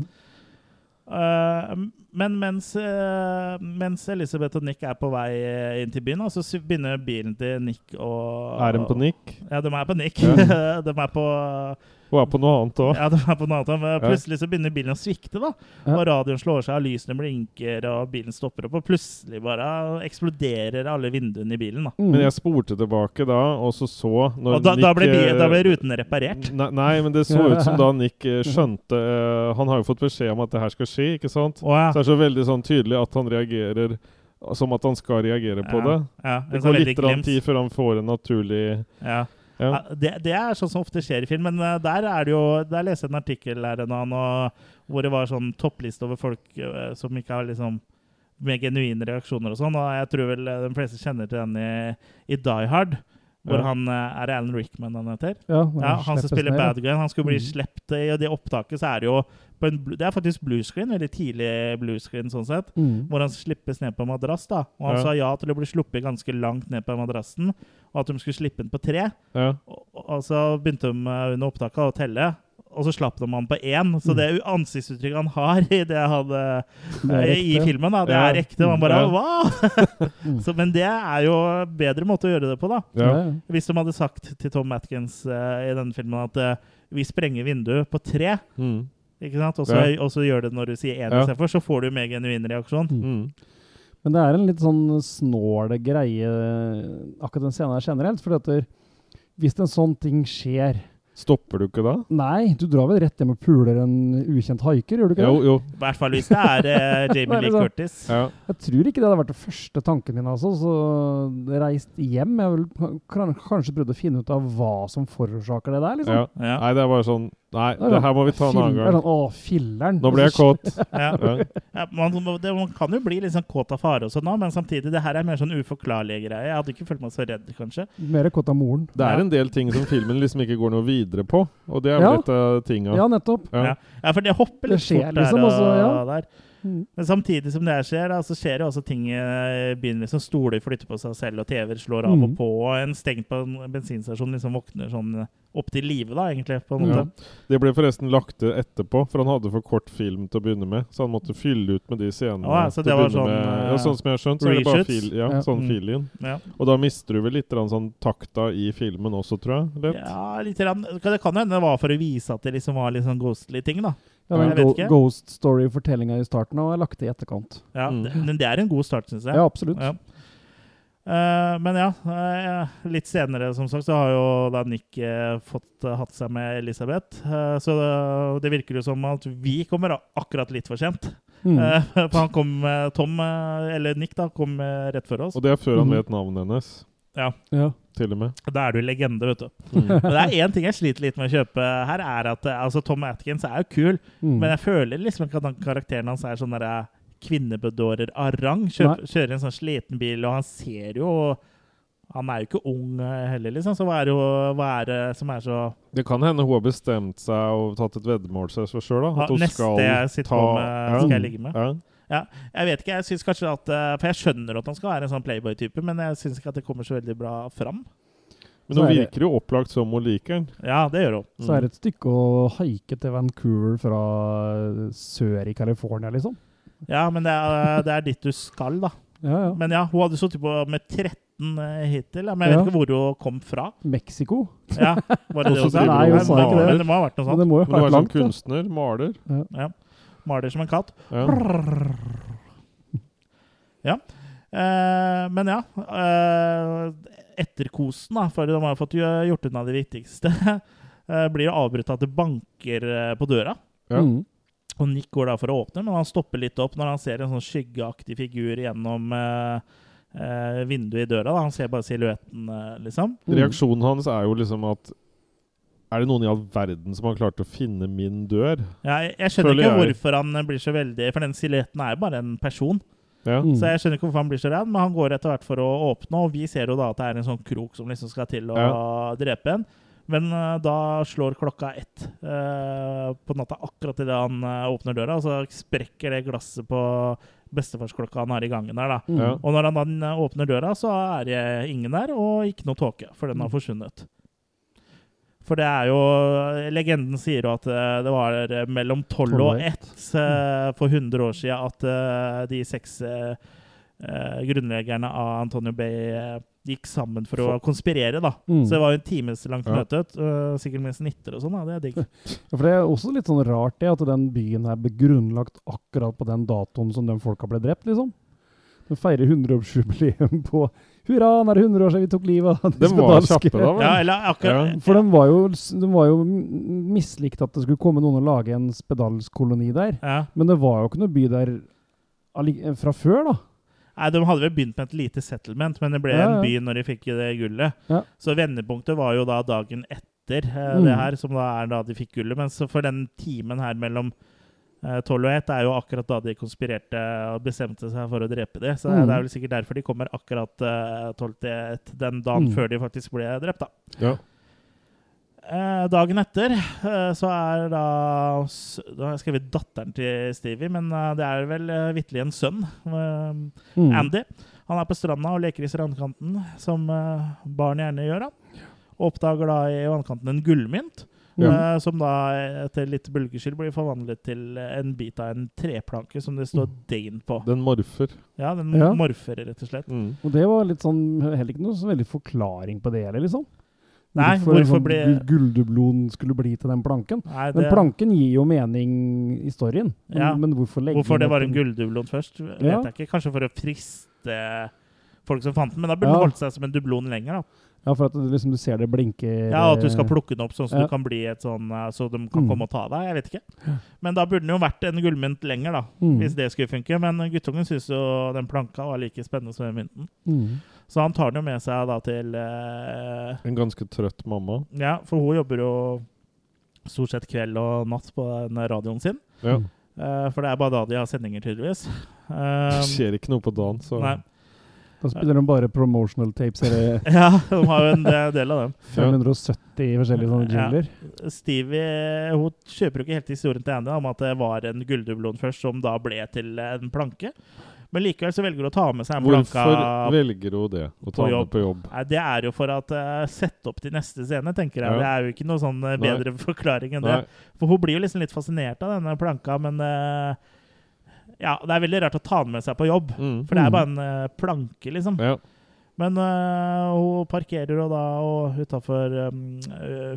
Uh, men mens, eh, mens Elisabeth og Nick er på vei inn til byen, så begynner bilen til Nick å Er de på Nick? Ja, de er på Nick. Ja. de er på Hun er på noe annet òg. Ja, de er på noe annet. Men plutselig så begynner bilen å svikte, da. Ja. Og radioen slår seg, og lysene blinker, og bilen stopper opp. Og plutselig bare eksploderer alle vinduene i bilen. da. Mm. Men jeg spurte tilbake da, og så så Og da, da, ble, Nick, eh, da ble ruten reparert. Nei, nei, men det så ut som da Nick eh, skjønte uh, Han har jo fått beskjed om at det her skal skje, ikke sant? Oh, ja. Så det er så veldig sånn tydelig at han reagerer som at han skal reagere på det. ja, Det går litt tid før han får en naturlig Ja. Ja. Det, det er sånn som ofte skjer i film, men eh, der er det jo Der leste jeg en artikkel her en annen, hvor det var sånn toppliste over folk eh, som ikke har liksom med genuine reaksjoner og sånn, og jeg tror vel eh, de fleste kjenner til den i, i Die Hard, hvor Ja. han eh, Er det Alan Rickman han heter? Ja, Ja, han som spiller bad guy. Han skulle bli mm. sluppet i det opptaket, så er det jo på en, Det er faktisk bluescreen, veldig tidlig bluescreen sånn sett. Mm. Hvor han slippes ned på en madrass. da Og han Ja. sa ja til å bli sluppet ganske langt ned på madrassen, og at de skulle slippe den på tre. Ja. Og, og så begynte de eh, under opptaket å telle, og så slapp de han på én. Så det ansiktsuttrykket han har i det han eh, Mm. Det er i filmen, da, det Ja. er ekte. Man bare Ja. Mm. så, men det er jo bedre måte å gjøre det på, da. Ja. Hvis de hadde sagt til Tom Atkins uh, i denne filmen at uh, vi sprenger vinduet på tre, Mm. ikke sant? Og så, Ja. og så gjør det når du sier én Ja. istedenfor, så får du mer genuin reaksjon. Mm. Men det er en litt sånn snål greie, akkurat den scenen her generelt. For hvis en sånn ting skjer, Stopper du ikke da? Nei, du drar vel rett hjem og puler en ukjent haiker, gjør du ikke det? jo. jo. I hvert fall hvis det er eh, Jamie Lee liksom. Curtis. Ja. Jeg tror ikke det hadde vært det første tanken min, altså. Så reist hjem. Jeg vil kanskje prøvd å finne ut av hva som forårsaker det der, liksom. ja. Ja. Nei, det var jo sånn Nei, Det sånn, her må vi ta en annen gang. Sånn, å, filleren. Nå ble jeg kåt. Ja. Ja. Man, det, man kan jo bli litt sånn kåt av fare og sånn nå, men samtidig, det her er mer sånn uforklarlige greier. Jeg hadde ikke følt meg så redd, kanskje. Mer kåt av moren. Det er Ja. en del ting som filmen liksom ikke går noe videre på, og det er Ja. litt av tinga. Ja, nettopp. Ja. For det hopper litt Det skjer fort der liksom, og altså, ja. der. Mm. Men samtidig som det skjer, da, så skjer det også ting i byen. liksom Stoler flytter på seg selv, og TV-er slår av og Mm. på. Og en stengt på en bensinstasjon liksom våkner sånn opp til live, da, egentlig. på en Ja. Det ble forresten lagt til etterpå, for han hadde for kort film til å begynne med. Så han måtte fylle ut med de scenene. Ja, så det var sånn, med. Ja, eh, sånn som jeg har skjønt, så er det bare fil, ja, Ja. sånn Mm. fill-in. Ja. Og da mister du vel litt sånn takta i filmen også, tror jeg. Litt. Ja, litt. Det kan jo hende det var for å vise at det liksom var litt sånn ghostly ting, da. Ja, Jeg den go. Ghost Story-fortellinga i starten og er lagt til i etterkant. Ja, Mm. Men det er en god start, syns jeg. Ja, absolutt. Ja. Uh, men ja, uh, litt senere som sagt, så har jo da Nick uh, fått hatt seg med Elisabeth. Så det, det virker jo som at vi kommer akkurat litt for sent. Mm. Eh, for han kom, Tom, eller Nick, da, kom rett før oss. Og det er før han mm. vet navnet hennes, Ja, Ja. Til og med. Da er du legende, vet du. Mm. Men det er én ting jeg sliter litt med å kjøpe her, er at eh, altså, Tom Atkins er jo kul, Mm. men jeg føler liksom ikke at karakteren hans er sånn derre kvinnebedårer av rang. Kjører en sånn sliten bil, og han ser jo Han er jo ikke ung eh, heller, liksom. Så hva er, jo, hva er det som er så Det kan hende hun har bestemt seg og tatt et veddemål seg sjøl. At hun neste skal jeg sitter ta med, skal jeg ligge med. Ja. Ja, jeg vet ikke, jeg synes kanskje at eh, For jeg skjønner at han skal være en sånn playboy-type, men jeg syns ikke at det kommer så veldig bra fram. Men hun er virker jo opplagt som hun liker den. Ja, det gjør hun. Så er det et stykke å haike til Vancouver fra sør i California, liksom. Ja, men det er, det er dit du skal, da. Ja, ja. Men ja, hun hadde sittet på med 13 eh, hittil, men jeg vet Ja. ikke hvor hun kom fra. Mexico. Ja, var det det hun sa? Nei, hun sa ikke det. Men det må ha vært noe sånt. Men det må jo ha hun vært langt. sånn var da. kunstner, maler. Ja. Maler som en katt. Ja. Eh, men ja. Eh, etterkosen, da, for de har fått jo gjort unna det viktigste, eh, blir jo avbrutt av at det banker eh, på døra. Ja. Mm. Og Nick går da for å åpne, men han stopper litt opp når han ser en sånn skyggeaktig figur gjennom eh, eh, vinduet i døra. Da. Han ser bare silhuetten, eh, liksom. Mm. Reaksjonen hans er jo liksom at Er det noen i all verden som har klart å finne min dør? Ja, jeg, jeg skjønner Føler ikke jeg. hvorfor han blir så veldig For den silhuetten er jo bare en person. Ja. Mm. Så jeg skjønner ikke hvorfor han blir så redd, men han går etter hvert for å åpne, og vi ser jo da at det er en sånn krok som liksom skal til å Ja. drepe en. Men uh, da slår klokka ett uh, på natta akkurat idet han uh, åpner døra, og så sprekker det glasset på bestefarsklokka han har i gangen der, da. Mm. Og når han da åpner døra, så er det ingen der, og ikke noe tåke, for den har forsvunnet. For det er jo Legenden sier jo at eh, det var eh, mellom 12 og 1 eh, for 100 år siden at de seks grunnleggerne av Antonio Bay gikk sammen for å konspirere, da. Mm. Så det var jo en times langt Ja. møte, sikkert med snitter og sånn. Det er digg. Ja, for Det er også litt sånn rart det at den byen her ble grunnlagt akkurat på den datoen som de folka ble drept, liksom. De feirer 100-årsjubileum på Hurra, nå er det 100 år siden vi tok livet av De var kjappe, da, men. Ja, eller akkurat For de var jo, de var jo mislikt at det skulle komme noen og lage en spedalskoloni der. ja. Men det var jo ikke noe by der fra før, da. Nei, De hadde vel begynt med et lite settlement, men det ble Ja, ja. en by når de fikk det gullet. Ja. Så vendepunktet var jo da dagen etter eh, Mm. det her, som da er da de fikk gullet. Men så for den timen her mellom eh, 12 og 1 er jo akkurat da de konspirerte og bestemte seg for å drepe dem. Så Mm. det er vel sikkert derfor de kommer akkurat eh, 12 til 1 den dagen Mm. før de faktisk ble drept, da. Ja. Eh, dagen etter eh, så er da Da har jeg skrevet datteren til Stevie, men eh, det er vel uh, vitterlig en sønn. eh, Mm. Andy. Han er på stranda og leker i strandkanten, som eh, barn gjerne gjør. da. Og oppdager da i vannkanten en gullmynt, Ja. eh, som da etter litt bølgeskyld blir forvandlet til en bit av en treplanke som det står Dane på. Den morfer. Ja, den Ja. morfer, rett og slett. Mm. Og det var litt sånn heller ikke noe så veldig forklaring på det heller, liksom. Nei, Hvorfor, hvorfor sånn ble- gull- skulle bli til den planken. Nei, Men planken gir jo mening i storyen. Men, Ja. men hvorfor legge hvorfor det var en gulldublon først, vet Ja. jeg ikke. Kanskje for å friste folk som fant den, men da burde Ja. den holdt seg som en dublon lenger, da. Ja, for at du, liksom, du ser det blinke Ja, At du skal plukke den opp sånn så Ja. du kan bli et sånn eh, Så de kan Mm. komme og ta deg. Jeg vet ikke. Men da burde den jo vært en gullmynt lenger, da. Mm. Hvis det skulle funke. Men guttungen syns jo den planka var like spennende som den mynten. Mm. Så han tar den jo med seg da til eh, En ganske trøtt mamma. Ja, for hun jobber jo stort sett kveld og natt på den radioen sin. Ja. Eh, for det er bare da de har sendinger, tydeligvis. Eh, Det skjer ikke noe på dagen, så nei. Da spiller de bare promotional tapes Ja, de har jo en del av dem. 570 forskjellige sånne Ja. Stevie hun kjøper jo ikke helt historien til Andy om at det var en gulldublon først, som da ble til en planke. Men likevel så velger hun å ta med seg en Hvorfor planke velger hun det? Å ta med på jobb? Nei, det er jo for å uh, sette opp til neste scene, tenker jeg. Ja. Det er jo ikke noe sånn bedre bedre forklaring enn Nei. det. For hun blir jo liksom litt fascinert av denne planka, men eh, ja, det er veldig rart å ta den med seg på jobb. Mm. For det Mm. er bare en uh, planke, liksom. Ja. Men uh, hun parkerer jo da og utafor um, uh,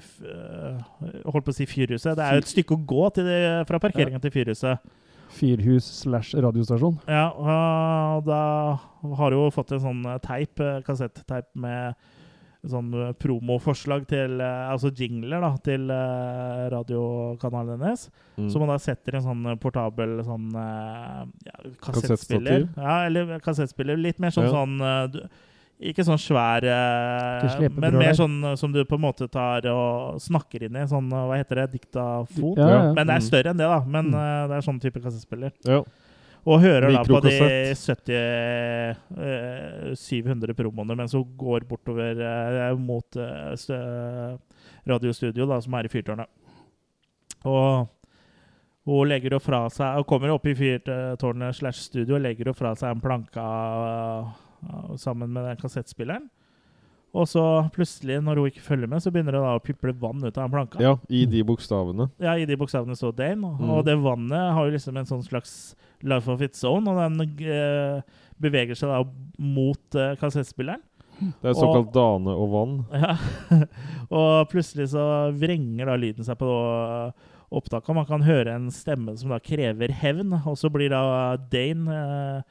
Holdt på å si Fyrhuset. Det er jo et stykke å gå til det, fra parkeringa til Fyrhuset. Fyrhus slash radiostasjon. Ja, og da har hun fått en sånn teip, kassetteip med sånn eh, promoforslag til eh, Altså jingler, da, til eh, radiokanalen hennes. Mm. Som man da setter en sånn portabel sånn ja, kassettspiller. Ja, eller kassettspiller. Litt mer sånn Ja. sånn du, Ikke sånn svær, men mer sånn som du på en måte tar og snakker inn i. Sånn, hva heter det? Diktafon? Ja, ja. Men det er Mm. større enn det, da. Men Mm. det er sånn type kassettspiller. Ja. Og hører da på de 70 uh, 700 promoene mens hun går bortover uh, mot uh, radiostudio, da, som er i fyrtårnet. Og hun legger jo fra seg Hun kommer opp i fyrtårnet slash studio og legger jo fra seg en planke sammen med den kassettspilleren. Og så plutselig, når hun ikke følger med, så begynner det da å piple vann ut av den planka. ja, i de bokstavene. Ja, i de bokstavene står Dane. Og, Mm. og det vannet har jo liksom en sånn slags life of its own, og den eh, beveger seg da mot eh, kassettspilleren. Det er såkalt dane og vann. Ja. og plutselig så vrenger da lyden seg på opptaket, og man kan høre en stemme som da krever hevn, og så blir da Dane eh,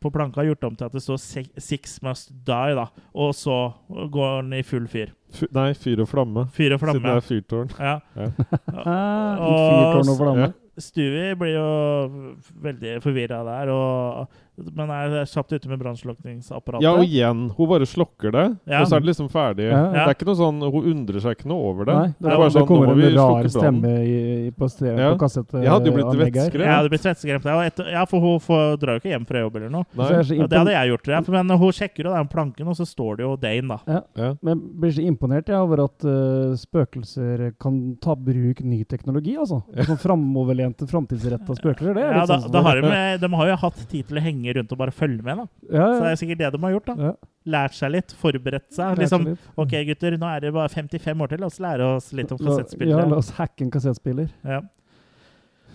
på planka gjort om til at det står 'Six must die', da. Og så går den i full fyr. F nei, fyr og flamme. Fyr og flamme. Siden det er fyrtårn. Ja. Ja. Og- fyrtårn og flamme. Stewie blir jo veldig forvirra der, og, men er kjapt ute med brannslukningsapparatet. Ja, og igjen. Hun bare slokker det, Ja. og så er det liksom ferdig. Ja. Det er ikke noe sånn, Hun undrer seg ikke noe over det. Nei, det er bare det sånn, nå kommer må en vi rar stemme i, i, på, ste- Ja. på kassett. Jeg hadde jo blitt vettskremt. Ja, det blir svetteskremt. Ja, for hun får, drar jo ikke hjem fra jobb eller noe. Så så Ja, det hadde jeg gjort. Ja. Men hun sjekker jo den planken, og så står det jo Dane, da. Ja. Men jeg blir så imponert jeg, over at uh, spøkelser kan ta bruk ny teknologi, altså. Sånn framoverlente, framtidsretta spøkelser. Det er Ja, da, sånn da har de, de har jo hatt tid til å henge rundt og bare følge med, da. ja, Så det er sikkert det de har gjort. da. Lært seg litt, forberedt seg. lært Liksom, litt. OK, gutter, nå er det bare 55 år til. La oss lære oss litt om kassettspillere. Ja, la oss hacke en kassettspiller. Ja.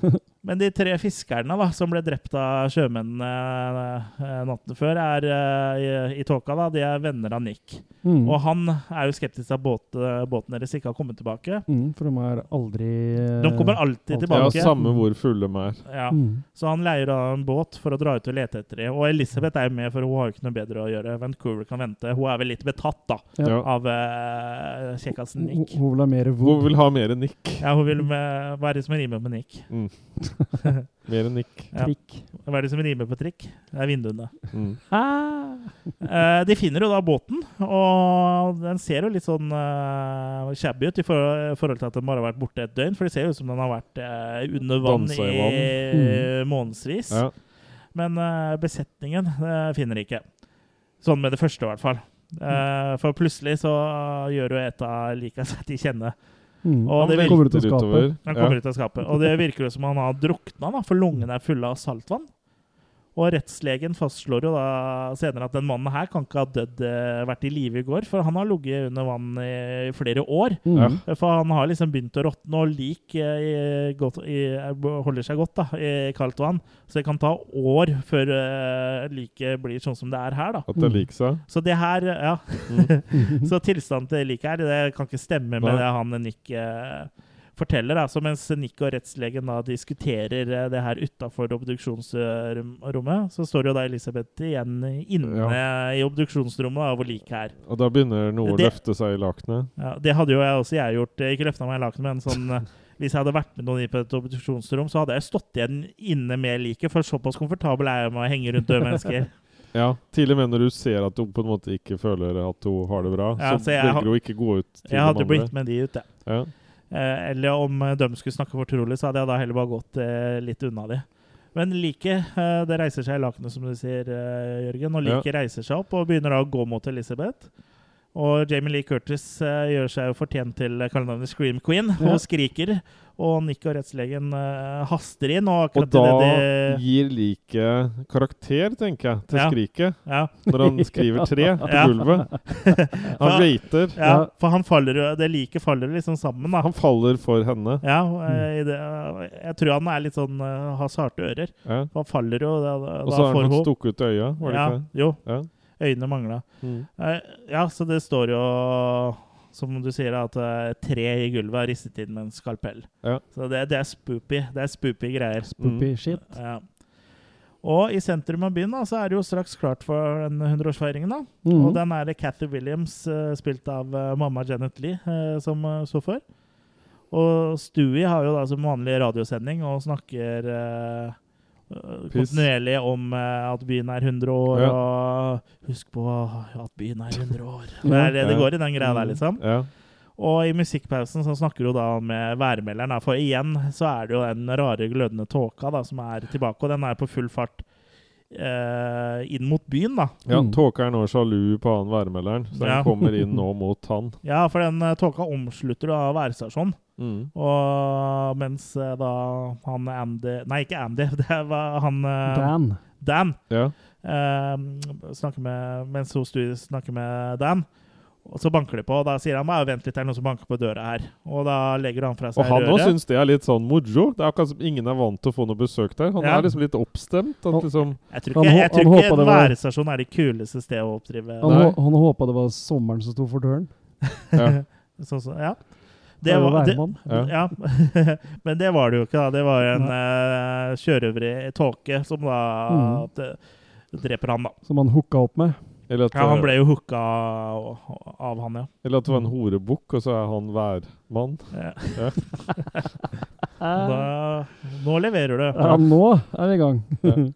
Men de tre fiskerne da, som ble drept av sjømennene eh, natten før, er eh, i, i tåka. da, De er venner av Nick. Mm. Og han er jo skeptisk til at båt, båten deres ikke har kommet tilbake. Mm, for de er aldri eh, De kommer alltid alltid. Ja, samme hvor fulle de er. Ja. mm. Så han leier da en båt for å dra ut og lete etter dem. Og Elisabeth er jo med, for hun har jo ikke noe bedre å gjøre. Vancouver kan vente. Hun er vel litt betatt da, Ja. Av uh, kjekkasen Nick. hun vil ha mer Hun vil ha mer Nick. Ja, hun vil med, være som rimer på Nick? Mm. Mer Nick. Ja. Trikk. Hva er det som rimer på trikk? Det er vinduene. Mm. Ah! Eh, de finner jo da båten, og den ser jo litt sånn uh, shabby ut i forhold, forhold til at den bare har vært borte et døgn. For det ser jo ut som den har vært uh, under vann i, i månedsvis. Ja. Men uh, besetningen uh, finner de ikke. Sånn med det første, i hvert fall. Eh, for plutselig så gjør jo et av lika seg til kjenne. Mm. Og det Han virker- kommer ut av å skapet. Han Ja. kommer ut av skapet. Og det virker som han har drukna, da, for lungene er fulle av saltvann. Og rettslegen fastslår jo da senere at den mannen her kan ikke ha dødd, eh, vært i live i går, for han har ligget under vann i flere år. Mm. For han har liksom begynt å råtne, og lik eh, holder seg godt da, i kaldt vann. Så det kan ta år før uh, liket blir sånn som det er her. da. At det liker seg. Så det her, ja. Mm. så tilstanden til liket her, det kan ikke stemme med Nei. det han Nick eh, forteller, altså, mens Nick og rettslegen da diskuterer eh, det her utafor obduksjonsrommet, så står jo da Elisabeth igjen inne i obduksjonsrommet da, hvor liket er. Og da begynner noe å løfte seg i lakenet. Ja, det hadde jo jeg også jeg gjort. Ikke løfta meg i lakenet, men sånn eh, Hvis jeg hadde vært med noen i på et obduksjonsrom, så hadde jeg stått igjen inne med liket, for såpass komfortabel er jeg med å henge rundt døde mennesker. Ja, Til og med når du ser at hun på en måte ikke føler at hun har det bra, Ja, så, så jeg velger hun ikke gå ut til Jeg hadde de andre. blitt med de ut, jeg. Ja. Eh, eller om eh, de skulle snakke fortrolig, så hadde jeg da heller bare gått eh, litt unna de. Men liket eh, det reiser seg i lakenet, som du sier, Jørgen. Og Ja. reiser seg opp og begynner da å gå mot Elisabeth. Og Jamie Lee Curtis eh, gjør seg jo fortjent til kallenavnet Scream Queen Ja. og skriker. Og Nick og rettslegen eh, haster inn. Og Og da de gir liket karakter, tenker jeg, til Ja. skriket. ja. Når han skriver tre på gulvet. Han waiter. ja, for han faller Det liket faller liksom sammen, da. Han faller for henne. Ja, eh, i det, jeg tror han er litt sånn har sarte ører. Ja. Han faller jo da, da Og så har han fått stukket øya, var det ja, ikke det? Jo. Øynene mangla. Mm. Eh, ja, så det står jo, som du sier, at eh, tre i gulvet er ristet inn med en skalpell. Ja. Så det, det er spoopy. Det er spoopy greier. Spoopy Mm. shit. Ja. Og i sentrum av byen da, så er det jo straks klart for den 100-årsfeiringen. da. Mhm. Og den er det Cathy Williams, eh, spilt av mamma Janet Lee, som står for. Og Stewie har jo da som vanlig radiosending og snakker eh. Kontinuerlig om eh, at byen er 100 år, Ja. og husk på at byen er 100 år. Det, er det, det går i den greia der, liksom. Ja. Og i musikkpausen så snakker hun da med værmelderen, for igjen så er det jo den rare glødende tåka da, som er tilbake, og den er på full fart eh, inn mot byen, da. ja Mm. Tåka er nå sjalu på han værmelderen, så Ja. han kommer inn nå mot han. Ja, for den eh, tåka omslutter da værstasjonen. Mm. Og mens eh, da han Andy Nei, ikke Andy, det var han eh, Dan. Dan. Ja. eh, snakker med, mens hun snakker med Dan. Og så banker de på, og da sier han bare vent litt, det er noen som banker på døra her. Og da legger han fra seg røret. Og han òg syns det er litt sånn moro. Det er akkurat som ingen er vant til å få noe besøk der. Han Ja. er liksom litt oppstemt. At liksom, Jeg tror ikke, jeg tror ikke en værestasjon var- er det kuleste stedet å oppdrive Han, Nei. han håpa det var sommeren som sto for døren. ja. sånn som- Ja. Det var det-. Ja. Men det var det jo ikke. da. Det var en uh, sjørøver i tåke som da Mm. dreper han, da. Som han hooka opp med. Eller, at, Ja, han ble jo hooka av, han, ja. eller at det var en horebukk, og så er han værmann. ja. Ja. Da, nå leverer du. Ja, nå er vi i gang.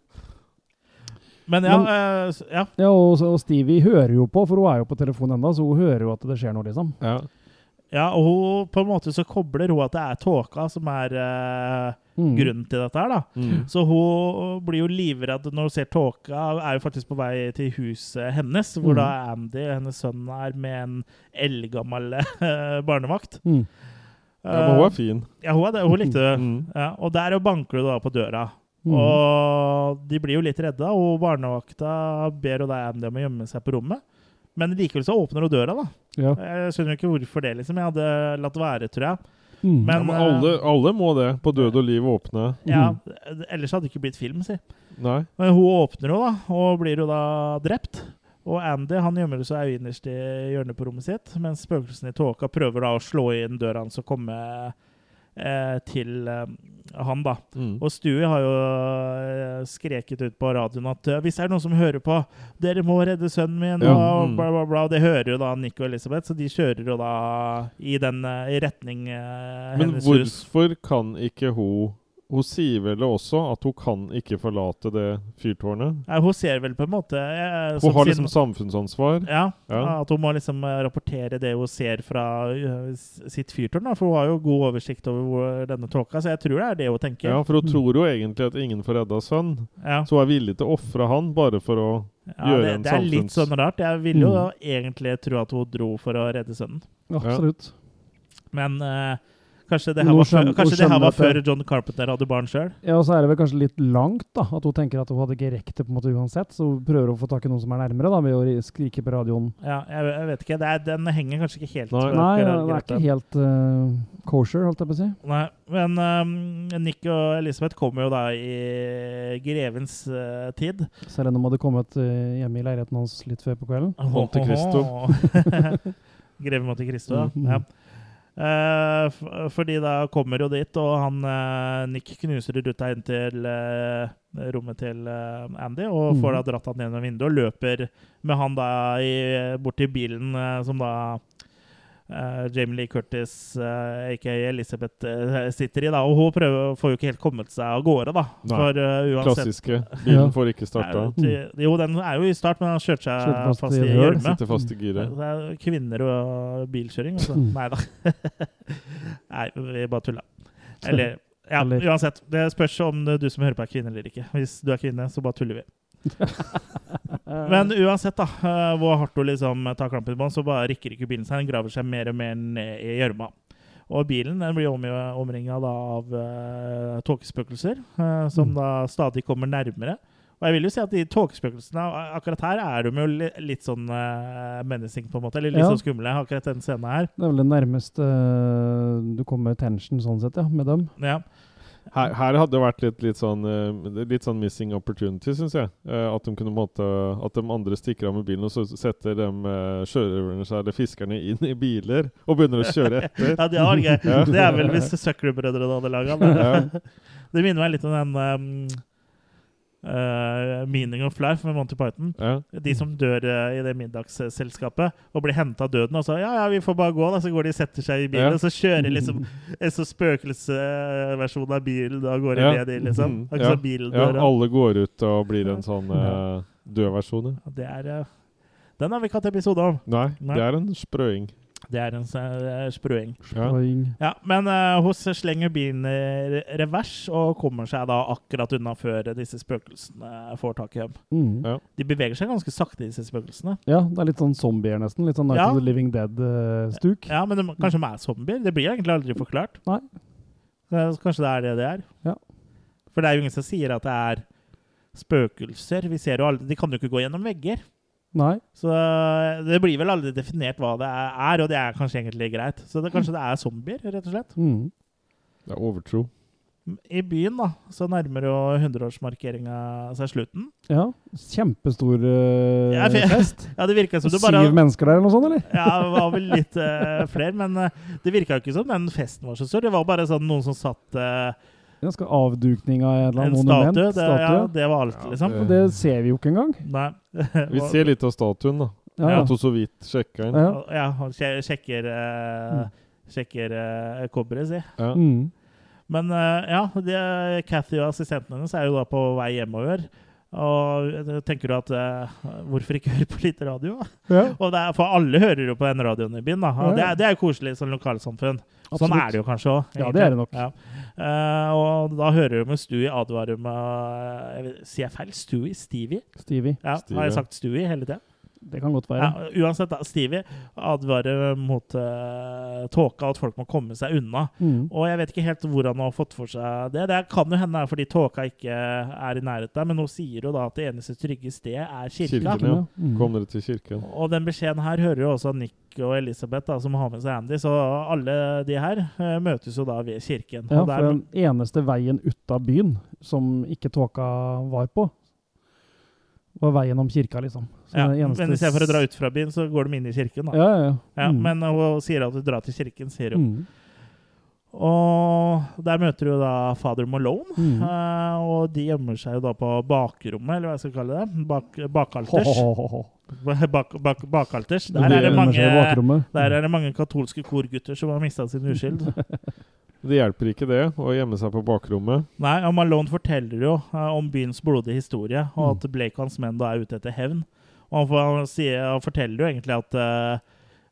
Men ja, Men- uh, ja. Ja, og, og Stevie hører jo på, for hun er jo på telefonen ennå, så hun hører jo at det skjer noe, liksom. Ja. ja, og hun, på en måte så kobler hun at det er tåka som er eh, Mm. grunnen til dette her, da. Mm. Så hun blir jo livredd når hun ser tåka, er jo faktisk på vei til huset hennes, hvor Mm. da Andy, hennes sønn, er med en eldgammel eh, barnevakt. Mm. ja, men hun er fin. Ja, hun, er det, hun likte det. Mm. Ja, og der banker du da på døra. Mm. Og de blir jo litt redda, og barnevakta ber jo da Andy om å gjemme seg på rommet. Men likevel så åpner hun døra, da. Ja. Jeg skjønner jo ikke hvorfor det, liksom. Jeg hadde latt være, tror jeg. Mm. Men, Ja, men alle, alle må det. På død og liv åpne. Ja, Mm. Ellers hadde det ikke blitt film, si. Nei. Men hun åpner jo, da, og blir jo da drept. Og Andy han gjemmer seg innerst i hjørnet på rommet sitt, mens spøkelsene i tåka prøver da å slå inn døra hans og komme eh, til eh, han, da. Mm. Og Stewie har jo eh, skreket ut på radioen at eh, hvis det er noen som hører på, dere må redde sønnen min, Ja, og mm. bla, bla, bla. Det hører jo da Nico og Elisabeth, så de kjører jo da i den eh, i retning eh, Men hennes hus. hvorfor kan ikke hun Hun sier vel også at hun kan ikke forlate det fyrtårnet? Nei, hun ser vel på en måte eh, Hun har har sin- liksom samfunnsansvar. Ja, Ja. at hun må liksom eh, rapportere det hun ser fra uh, sitt fyrtårn. da, For hun har jo god oversikt over hvor denne tåka, så jeg tror det er det hun tenker. Ja, for hun tror jo egentlig at ingen får redda sønn, Ja. så hun er villig til å ofre han bare for å Ja, gjøre det, en det er litt sånn rart. Jeg ville jo Mm. egentlig tro at hun dro for å redde sønnen. Absolutt. Men eh, kanskje det her var, var, før, kanskje det her var før John Carpenter hadde barn sjøl? Ja, og så er det vel kanskje litt langt, da. At hun tenker at hun hadde ikke rekt det på en måte uansett. Så hun prøver å få tak i noen som er nærmere, da, ved å skrike på radioen. Ja, jeg, jeg vet ikke. Det er, den henger kanskje ikke helt Nei. Nei, ja, det er ikke helt uh, kosher, holdt jeg på å si. Nei, men um, Nick og Elisabeth kommer jo da i grevens uh, tid. Selv om de hadde kommet uh, hjemme i leiligheten hans litt før på kvelden. Monte Cristo. Greve Monte Cristo, ja. Eh, fordi da kommer jo dit, og han eh, Nick knuser ruta inn til eh, rommet til eh, Andy, og får da dratt han gjennom vinduet og løper med han da i, bort til bilen eh, som da eh, Jamie Lee Curtis, uh, aka Elizabeth, uh, sitter i. da, Og hun prøver, får jo ikke helt kommet seg av gårde, da. Nei. For eh, uansett Klassiske. Bilen får ikke starta. Nei, Jo, den er jo i start, men han kjørte seg Kjørte fast, fast i i gjørme. Sitter fast i giret. Det er kvinner og bilkjøring, altså. Mm. Nei da. Nei, vi bare tulla. Eller ja, uansett. Det spørs om du som hører på er kvinne eller ikke. Hvis du er kvinne, så bare tuller vi. Men uansett, da, eh, hvor hardt hun liksom tar klampen på den, så bare rikker ikke bilen seg. Den graver seg mer og mer ned i gjørma. Og bilen den blir om, omringa av uh, tåkespøkelser, uh, som Mm. da stadig kommer nærmere. Og jeg vil jo si at de tåkespøkelsene akkurat her er de jo li- litt sånn uh, menacing, på en måte. Eller litt Ja. sånn skumle, akkurat den scenen her. Det er vel det nærmeste uh, du kommer tension sånn sett, ja, med dem. Ja. Her, her hadde det vært litt, litt, sånn, eh, litt sånn missing opportunity, syns jeg. Eh, at de kunne måtte, at de andre stikker av med bilen, og så setter de sjørøverne seg, eller fiskerne inn i biler og begynner å kjøre etter. ja, det var gøy. Det er vel hvis Zucker-brødrene hadde laga den. Ja. Det minner meg litt om den um, uh, Meaning of Life med Monty Python. Ja. De som dør uh, i det middagsselskapet og blir henta av døden. Og så ja, ja, vi får bare gå, da. Så går de og setter seg i bilen, Ja. og så kjører liksom en sånn spøkelsesversjon av bilen da går Ja. ned i, liksom. Akkurat Ja. bilen dør. ja, alle går ut og blir en sånn uh, død versjon. ja. Det er uh, Den har vi ikke hatt episode om. Nei, Nei. det er en sprøing. Det er en sprøing. sprøing. Ja. Men uh, hun slenger bilen i revers og kommer seg da akkurat unna før disse spøkelsene får tak i dem. Mm. Ja. De beveger seg ganske sakte, disse spøkelsene. Ja, det er litt sånn zombier nesten. Litt sånn Night Ja. of the Living Dead-stuk. Ja, men de, kanskje de er zombier? Det blir egentlig aldri forklart. Nei. Eh, så Kanskje det er det det er? Ja. For det er jo ingen som sier at det er spøkelser. Vi ser jo alle De kan jo ikke gå gjennom vegger. Nei. Så eh, det blir vel aldri definert hva det er, og det er kanskje egentlig greit. Så det, kanskje det er zombier, rett og slett. Mm. Det er overtro. I byen da, så nærmer jo 100-årsmarkeringa seg slutten. Ja. Kjempestor uh, Ja, fest. Ja, det virka som det bare Syv mennesker der eller noe sånt, eller? Ja, det var vel litt uh, flere, men uh, det virka jo ikke som den festen var så stor. Det var bare sånn noen som satt eh, Ganske avdukning av et eller en annet monument. statue. Det, ja, det var alt, Ja, liksom. det- det ser vi jo ikke engang. Nei. Vi ser litt av statuen, da. Ja, ja. At hun så vidt sjekka inn. Ja. Han sje- sjekker uh, Mm. Sjekker uh, kobberet, si. Ja. Mm. Men uh, ja, de, Cathy og assistenten hennes er jo da på vei hjemover. Og eh, tenker du at eh, Hvorfor ikke høre på litt radio? Ja, Og det er, for alle hører jo på den radioen i byen. da. Og Ja, ja. det, er, det er jo koselig som lokalsamfunn. Sånn er det jo kanskje òg. Ja, det er det nok. Ja. Eh, og da hører du med Stewie advare med Sier jeg feil? Stewie? Stevie? Stevie. Ja, Stevie. Har jeg sagt Stewie hele tida? Det kan godt være. Ja, uansett, da, Stevie advarer mot uh, tåka, at folk må komme seg unna. Mm. Og jeg vet ikke helt hvor han har fått for seg det. Det kan jo hende er fordi tåka ikke er i nærheten, men hun sier jo da at det eneste trygge stedet er kirka. Kirken, ja. Mm. Kom dere til kirken. Og den beskjeden her hører jo også Nick og Elisabeth, da, som har med seg Andy. Så alle de her uh, møtes jo da ved kirken. Ja, og for den eneste veien ut av byen som ikke tåka var på, var veien om kirka, liksom. Så ja, eneste men får å dra ut fra byen, så går de inn i kirken. da. Ja, ja, ja. Ja, Mm. Men hun sier at du drar til kirken, sier hun. mm. Og der møter du da fader Malone. Mm. eh, og de gjemmer seg jo da på bakrommet, eller hva jeg skal kalle det. Bak, bakalters. ho, ho, ho. Bak, bak, bakalters. De Der er, det mange, der er det mange katolske korgutter som har mista sin uskyld. Det hjelper ikke det å gjemme seg på bakrommet. Nei, og Malone forteller jo uh, om byens blodige historie, og Mm. at Blake og hans menn da er ute etter hevn. Og han, for, han, sier, han forteller jo egentlig at uh,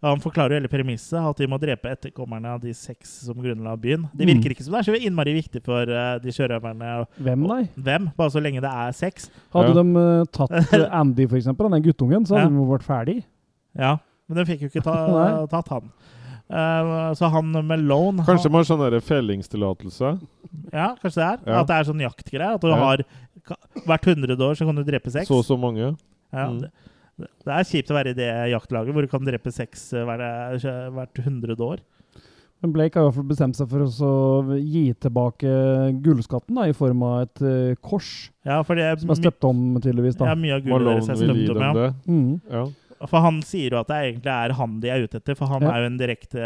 Han forklarer jo hele premisset, at de må drepe etterkommerne av de seks som grunnla byen. Det Mm. virker ikke som det er så innmari viktig for uh, de sjørøverne Hvem, nei? hvem, bare så lenge det er seks. Hadde Ja. de tatt Andy, for eksempel, den guttungen, så hadde Ja. de vært ferdig. Ja, men de fikk jo ikke ta, tatt han. Eh, så han Malone Kanskje han, man har sånn fellingstillatelse. Ja, kanskje det er. Ja. At det er sånn jaktgreie. At du Ja. har Hvert hundrede år så kan du drepe seks. Så og så mange. Ja, Mm. det, det er kjipt å være i det jaktlaget hvor du kan drepe seks eh, hver- hvert hundrede år. Men Blake har i hvert fall bestemt seg for å gi tilbake gullskatten da, i form av et uh, kors, Ja, for det er, som er støpt om, tydeligvis. ja, da. mye av gullet deres er støpt om. Ja. Mm. Ja. For han sier jo at det egentlig er han de er ute etter, for han Ja. er jo en direkte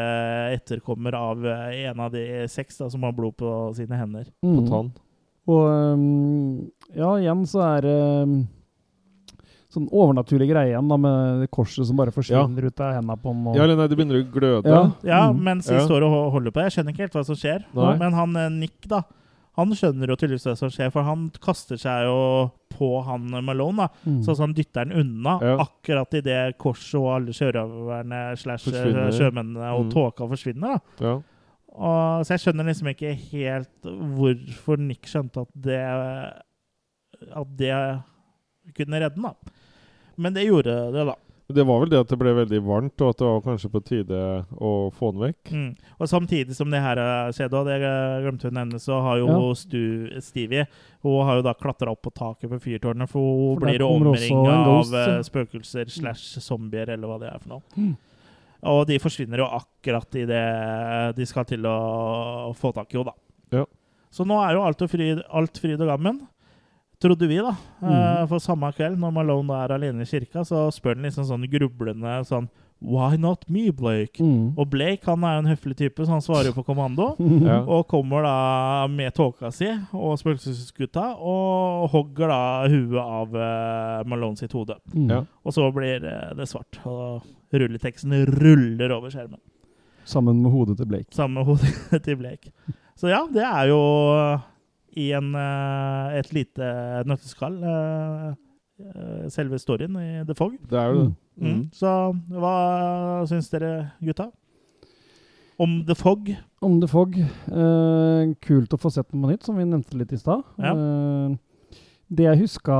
etterkommer av en av de seks da, som har blod på sine hender. På Mm. tann. Og um, ja, igjen så er det um, sånn overnaturlig greie igjen, da, med det korset som bare forsvinner ut av hendene på han. Og, Ja, eller nei, det begynner å gløde. Ja. Ja, Mm. mens de Ja. står og holder på. Jeg skjønner ikke helt hva som skjer. Nei. Men han eh, Nick, da, han skjønner jo tydeligvis hva som skjer, for han kaster seg jo på han Malone, da. Mm. Sånn at han dytter den unna Ja. akkurat idet korset og alle sjørøverne slash eh, sjømennene og Mm. tåka forsvinner. da. Ja. Og, så jeg skjønner liksom ikke helt hvorfor Nick skjønte at det At det kunne redde den, da. Men det gjorde det, da. Det var vel det at det ble veldig varmt, og at det var kanskje på tide å få den vekk. Mm. Og samtidig som det her skjedde, og det glemte å nevne, så har jo Ja. Stu, Stevie Hun har jo da klatra opp på taket på fyrtårnet, for hun For blir omringa av eh, spøkelser slash zombier, eller hva det er for noe. Mm. Og de forsvinner jo akkurat idet de skal til å få tak i henne, da. Ja. Så nå er jo alt, og fryd, alt fryd og gammen. Trodde vi, da. Eh, Mhm. for samme kveld, når Malone da er alene i kirka, så spør han liksom sånn grublende sånn Why not me, Blake? Mm. Og Blake han er jo en høflig type, så han svarer jo på kommando. Ja. Og kommer da med tåka si og spøkelsesgutta og hogger da huet av uh, Malone sitt hode. Mm. Ja. Og så blir eh, det svart, og rulleteksten ruller over skjermen. Sammen med hodet til Blake. Sammen med hodet til Blake. Så ja, det er jo i en, eh, et lite nøtteskall eh, eh, selve storyen i The Fog. Det er jo det. Mm. Mm. Så hva syns dere, gutta? Om The Fog? Om The Fog. Eh, kult å få sett den på nytt, som vi nevnte litt i stad. Ja. Eh, det jeg huska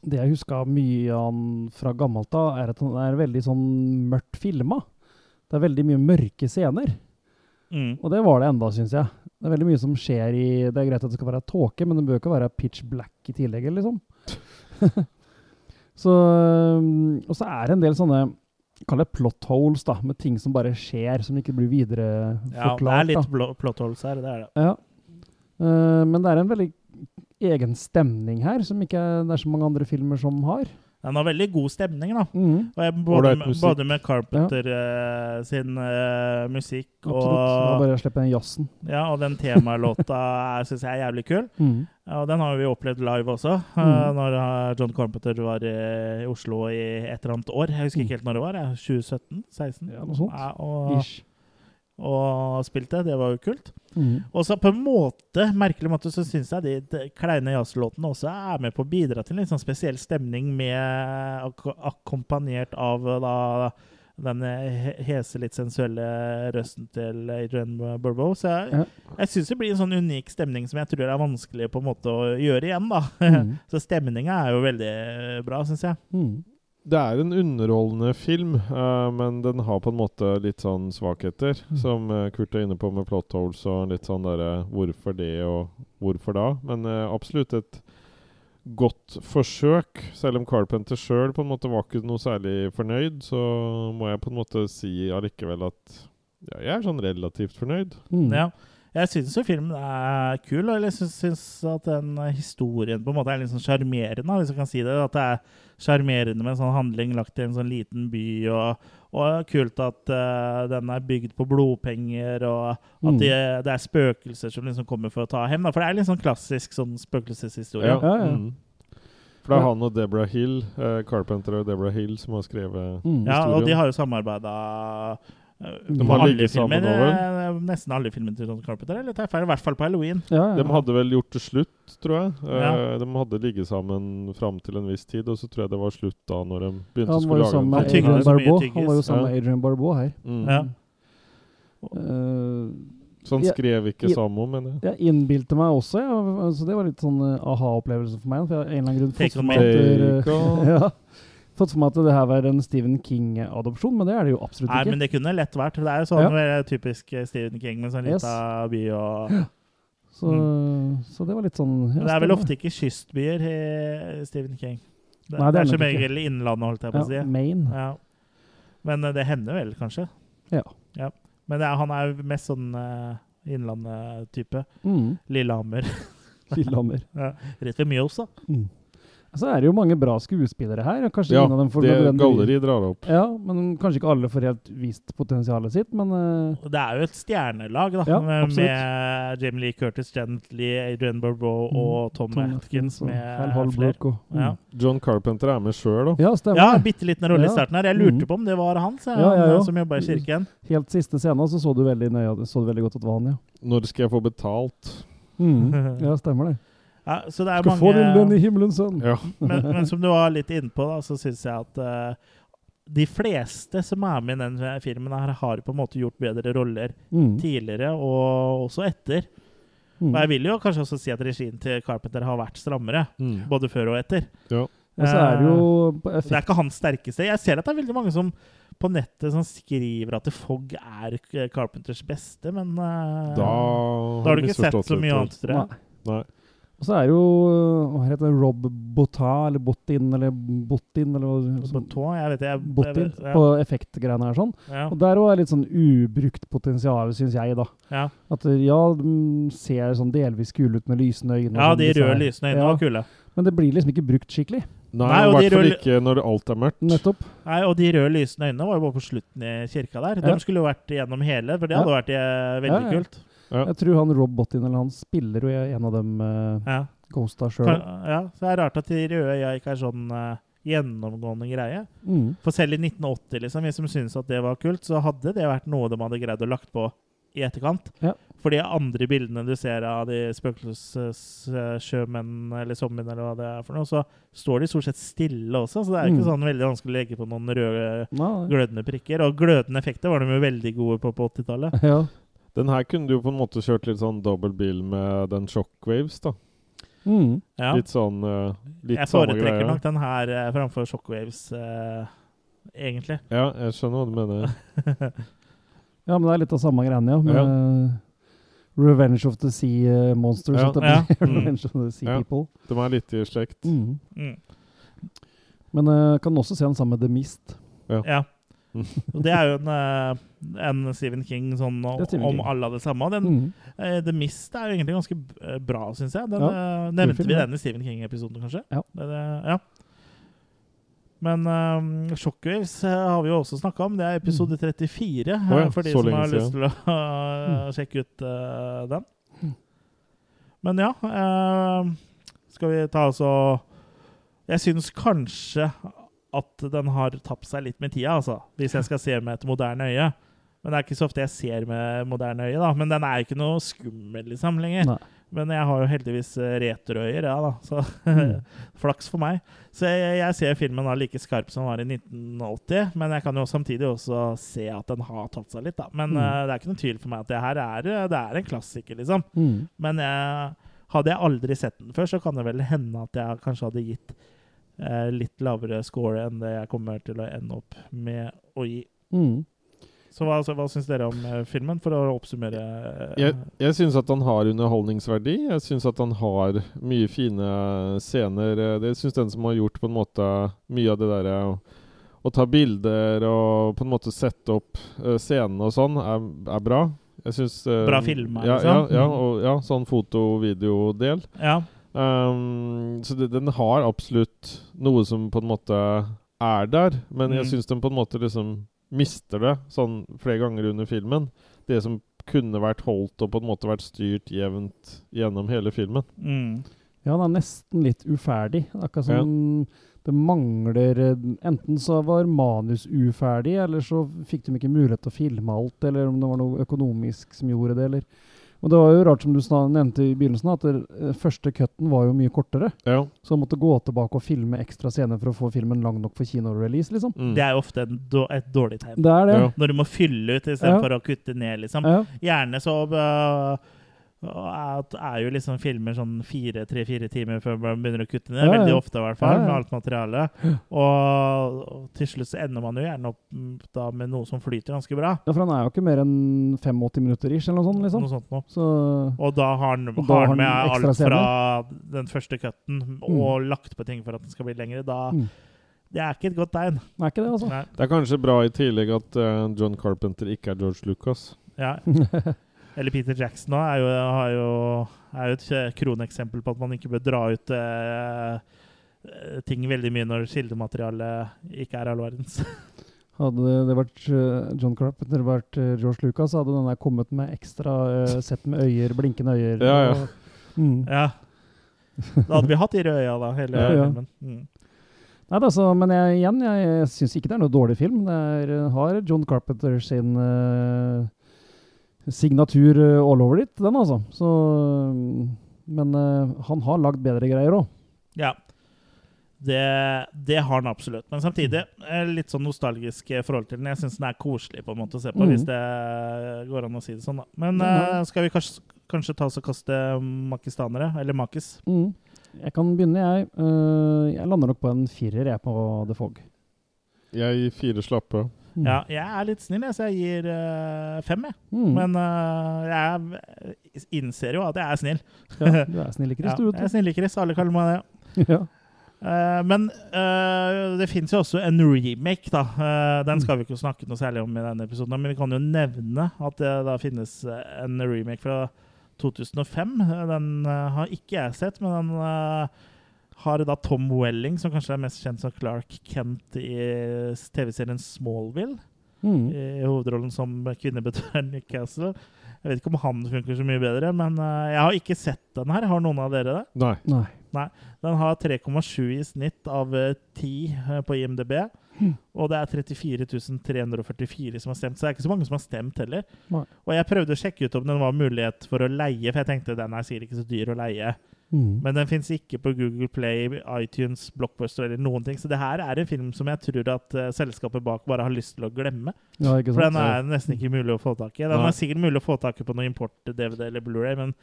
Det jeg huska mye av fra gammelt av, er at den er veldig sånn mørkt filma. Det er veldig mye mørke scener. Mm. Og det var det enda, syns jeg. Det er veldig mye som skjer i Det er greit at det skal være tåke, men det bør ikke være pitch black i tillegg, liksom. så Og så er det en del sånne Kall det plot holes, da, med ting som bare skjer, som ikke blir videre Ja, det er litt plot holes her, det er det. Ja. Uh, men det er en veldig egen stemning her, som ikke er, det er så mange andre filmer som har. Den har veldig god stemning, da. Mm. Jeg, både, med, både med Carpenter eh, sin uh, musikk Absolutt. Og, bare slippe den jazzen. ja, og den temalåta syns jeg er jævlig kul. Mm. Og den har vi opplevd live også, eh, Mhm. når John Carpenter var i Oslo i et eller annet år. Jeg husker ikke helt når det var. 2017? 16? Ja, noe sånt. Ja, og, Ish. og spilte. Det var jo kult. Mhm. Og så på en måte, merkelig måte så syns jeg de, de kleine jazzlåtene også er med på å bidra til en litt sånn spesiell stemning, med ak akkompagnert av eh, da den hese, litt sensuelle røsten til Adrian Burbow. Så jeg, Ja. jeg syns det blir en sånn unik stemning som jeg tror er vanskelig på en måte å gjøre igjen, da. Mm. så stemninga er jo veldig bra, syns jeg. Mhm. Det er en underholdende film, uh, men den har på en måte litt sånn svakheter. Mm. Som uh, Kurt er inne på med plot holes og litt sånn derre hvorfor det og hvorfor da. Men uh, absolutt et godt forsøk. Selv om Carpenter sjøl på en måte var ikke noe særlig fornøyd, så må jeg på en måte si allikevel at ja, jeg er sånn relativt fornøyd. Mm. Ja. Jeg syns jo filmen er kul, og jeg syns, at den historien på en måte er litt sånn sjarmerende, hvis jeg kan si det. At det er sjarmerende med en sånn handling lagt i en sånn liten by, og, og kult at uh, den er bygd på blodpenger, og at Mm. det, det er spøkelser som liksom kommer for å ta hjem. Da. For det er litt sånn klassisk sånn spøkelseshistorie. Ja, ja. Mm. For det er han og Deborah Hill, eh, Carpenter og Deborah Hill, som har skrevet historien. Ja, og de har jo samarbeida De har alle ligget sammen filmer. nå, eh, Nesten alle filmene til John Carpenter. Eller tar jeg feil? I hvert fall på halloween. Ja, ja. De hadde vel gjort det slutt, tror jeg. Eh, Ja. De hadde ligget sammen fram til en viss tid, og så tror jeg det var slutt da når de begynte å Han skulle lage med Han Adrian var jo sammen Ja. med Adrian Barbeau her. Mm. Ja. Eh, Så han skrev ikke ja. sammen, mener jeg. jeg innbilte meg også, ja. så det var litt sånn eh, aha-opplevelse for meg. For jeg en eller annen grunn Take on me. eh, ja, fått for meg at det her var en Stephen King-adopsjon, men det er det jo absolutt ikke. Nei, men det kunne lett vært. Det er jo sånn Ja. typisk eh, Stephen King med sånn Yes. lita by og så, så det var litt sånn ja, det er vel ofte ikke kystbyer i Stephen King. Det, Nei, det er som regel Innlandet, holdt jeg på ja, å si. Maine. Ja. Men eh, det hender vel, kanskje. Ja. Men det er, han er jo mest sånn uh, Innlandet-type. Mm. Lillehammer. Lillehammer. ja. Rett ved Mjøsa. Mm. Så er det jo mange bra skuespillere her. Kanskje Ja, ingen av dem får det galleri drar opp. Ja, men kanskje ikke alle får helt vist potensialet sitt, men uh, Det er jo et stjernelag, da. Ja, med, med Jamie Lee Curtis, Janet Lee, Adrian Barbeau og Tom, Tom Atkins og med flere. Holbrook og mm. Ja. John Carpenter er med sjøl, da. Ja, stemmer. Ja, bitte liten rolle i starten her. Jeg lurte Mm. på om det var han, så, han som jobba i kirken. Helt siste scenen så så du veldig nøye så du veldig godt at det var han, ja. Når skal jeg få betalt? Mm. Ja, stemmer det. Ja, så det er Skal få din lønn i himmelen, sønn. Ja. men, men som du var litt innpå, da, så syns jeg at uh, de fleste som er med i den filmen, her har på en måte gjort bedre roller Mm. tidligere, og også etter. Mm. Og jeg vil jo kanskje også si at regien til Carpenter har vært strammere, Mm. både før og etter. Ja. Og så er det jo effekt. Det er ikke hans sterkeste. Jeg ser at det er veldig mange som på nettet som skriver at Fogg er eh, Carpenters beste, men uh, Da, da har du ikke sett så mye annet, tror jeg. Nei. Nei. Og så er jo Hva heter det? Rob Botta, eller Bottin, eller Botin eller tå, jeg vet jeg, jeg, Bottin, vet- ja. på effektgreiene her sånn. Ja. Og der òg er litt sånn ubrukt potensial, syns jeg, da. Ja. At ja, de ser sånn delvis kule ut med lysende øyne. ja, sånn, de røde lysende øynene Ja. var kule. Men det blir liksom ikke brukt skikkelig. Nei, Nei, i og hvert fall ikke når alt er mørkt. Nettopp. Nei, og de røde lysende øynene var jo bare på slutten i kirka der. Ja. De skulle jo vært gjennom hele, for det Ja. hadde vært eh, veldig Ja, ja. kult. Ja. Jeg tror han Rob Bottin eller han spiller jo en av dem uh, Ja. Ghosta sjøl. Ja, så det er rart at de røde øya ikke er sånn uh, gjennomgående greie. Mm. For selv i 1980, liksom, vi som syntes at det var kult, så hadde det vært noe de hadde greid å lagt på i etterkant. Ja. For de andre bildene du ser av de spøkelsessjømennene eller zombiene, eller hva det er for noe, så står de stort sett stille også, så det er ikke Mm. sånn veldig vanskelig å legge på noen røde glødende prikker. Og glødende effekter var de jo veldig gode på på 80-tallet. Ja. Den her kunne du jo på en måte kjørt litt sånn dobbel bil med den Shockwaves, da. Mm. Ja. Litt sånn uh, Litt Jeg foretrekker nok den her uh, framfor Shockwaves, uh, egentlig. Ja, jeg skjønner hva du mener. ja, men det er litt av samme greiene, ja. Med Ja. Revenge of the Sea Monsters. Ja. det Ja. Revenge Mm. Revenge of the Sea Ja. People. De er litt i slekt. Mm. Mm. Men uh, kan også se den sammen med The Mist. Ja. Mm. Og det er jo en, eh, en Stephen King sånn Stephen om King. alle av det samme. Den, Mm. uh, The Mist er jo egentlig ganske eh, bra, syns jeg. Den, Ja, uh, nevnte vi ja. den i Stephen King-episoden, kanskje? Ja. Det, det, ja. Men um, Shockwaves har vi jo også snakka om. Det er episode 34, Å ja, eh, for de så som har lyst til å uh, sjekke ut den. Men ja Skal vi ta oss og Jeg syns kanskje at den har tapt seg litt med tida, altså. Hvis jeg skal se med et moderne øye. Men det er ikke så ofte jeg ser med moderne øye, da. Men den er ikke noe skummel liksom lenger. Nei. Men jeg har jo heldigvis eh, retroøyer, ja da. Så Mm. flaks for meg. Så jeg, jeg ser filmen da like skarp som den var i 1980, men jeg kan jo samtidig også se at den har tatt seg litt, da. Men Mm. uh, det er ikke noen tvil for meg at det her er, det er en klassiker, liksom. Mm. Men jeg, hadde jeg aldri sett den før, så kan det vel hende at jeg kanskje hadde gitt eh, litt lavere score enn det jeg kommer til å ende opp med å gi. Mm. Så hva, så hva syns dere om eh, filmen, for å oppsummere? eh, Jeg, jeg syns at han har underholdningsverdi. Jeg syns at han har mye fine scener. Eh, Det syns den som har gjort på en måte mye av det derre å, å ta bilder og på en måte sette opp uh, scenene og sånn, er, er bra. Jeg syns eh, Bra filma, ja, liksom? Ja, ja, og, ja sånn foto-videodel. ja. Um, så det, den har absolutt noe som på en måte er der, men jeg Mm. syns den på en måte liksom mister det sånn flere ganger under filmen. Det som kunne vært holdt og på en måte vært styrt jevnt gjennom hele filmen. Mm. Ja, den er nesten litt uferdig. Akkurat som det mangler Enten så var manus uferdig, eller så fikk de ikke mulighet til å filme alt, eller om det var noe økonomisk som gjorde det, eller Og det var jo rart, som du nevnte i begynnelsen, at det, eh, første cutten var jo mye kortere. Ja. Så du måtte gå tilbake og filme ekstra scener for å få filmen lang nok for kinorelease, liksom. Mm. Det er jo ofte en et dårlig tegn. Det er det. Ja. Når du må fylle ut istedenfor Ja. å kutte ned, liksom. Ja. Gjerne så at er jo liksom filmer sånn fire, tre-fire timer før man begynner å kutte ned. Ja, ja. Veldig ofte, i hvert fall, Ja, med alt materialet. Og, og til slutt så ender man jo gjerne opp mm, da med noe som flyter ganske bra. ja, for han er jo ikke mer enn 85 minutter ish, eller noe sånt, liksom. Noe sånt noe. Så Og da har han, da har han med alt fra den første cutten og lagt på ting for at den skal bli lengre. Da, Mm. Det er ikke et godt tegn. er ikke det, altså. Nei. Det er kanskje bra i tillegg at eh, John Carpenter ikke er George Lucas. Ja. Eller Peter Jackson òg er jo, har jo, er jo et eh, kroneksempel på at man ikke bør dra ut eh, eh, ting veldig mye når kildematerialet ikke er all verdens. Hadde det vært eh, John Carpenter vært eh, George Lucas, hadde den der kommet med ekstra uh, sett med øyer, blinkende øyer. Ja, ja. og- Mm. ja. Da hadde vi hatt de røde øya, da, hele Ja, ja. filmen. Mm. Nei, da, så, men jeg, igjen, jeg, syns ikke det er noe dårlig film. Det er, eh, har John Carpenter sin eh, signatur eh, all over it, den altså. Så, mm, men eh, han har lagd bedre greier òg. Ja. Det, det har han absolutt. Men samtidig eh, litt sånn nostalgisk eh, forhold til den. Jeg syns den er koselig på en måte å se på, mm. hvis det går an å si det sånn. da. Men eh, skal vi kanskje, kanskje ta oss og kaste makistanere? Eller makis? Mm. Jeg kan begynne, jeg. Uh, jeg lander nok på en firer, jeg, på The Fog. Jeg gir fire slappe. Mm. Ja, jeg er litt snill, jeg, så jeg gir uh, fem, jeg. Mm. Men uh, jeg innser jo at jeg er snill. ja, du er snill, Chris, Ja, du. jeg er snill i Chris. Alle kaller meg det. ja. Uh, men uh, det fins jo også en remake, da. Uh, den skal vi ikke snakke noe særlig om i denne episoden, men vi kan jo nevne at det da finnes en remake fra 2005. Eh, Den har ikke jeg sett, men den har da Tom Welling, som kanskje er mest kjent som Clark Kent i TV-serien Smallville, Mm. i hovedrollen som kvinnebetøren Newcastle. Jeg vet ikke om han funker så mye bedre, men eh, jeg har ikke sett den her. Har noen av dere det? Nei. Nei. Den har 3,7 i snitt av eh, 10 eh, på IMDb. Hmm. Og det er 34 344 som har stemt, så det er ikke så mange som har stemt heller. Nei. Og jeg prøvde å sjekke ut om den var mulighet for å leie, for jeg tenkte den er sikkert ikke så dyr å leie. Mm. Men den fins ikke på Google Play, iTunes, Blockbuster eller noen ting. Så det her er en film som jeg tror at uh, selskapet bak bare har lyst til å glemme. Ja, For den er nesten ikke mulig å få tak i. Den ja. er sikkert mulig å få tak i på noe import-DVD eller Blu-ray, men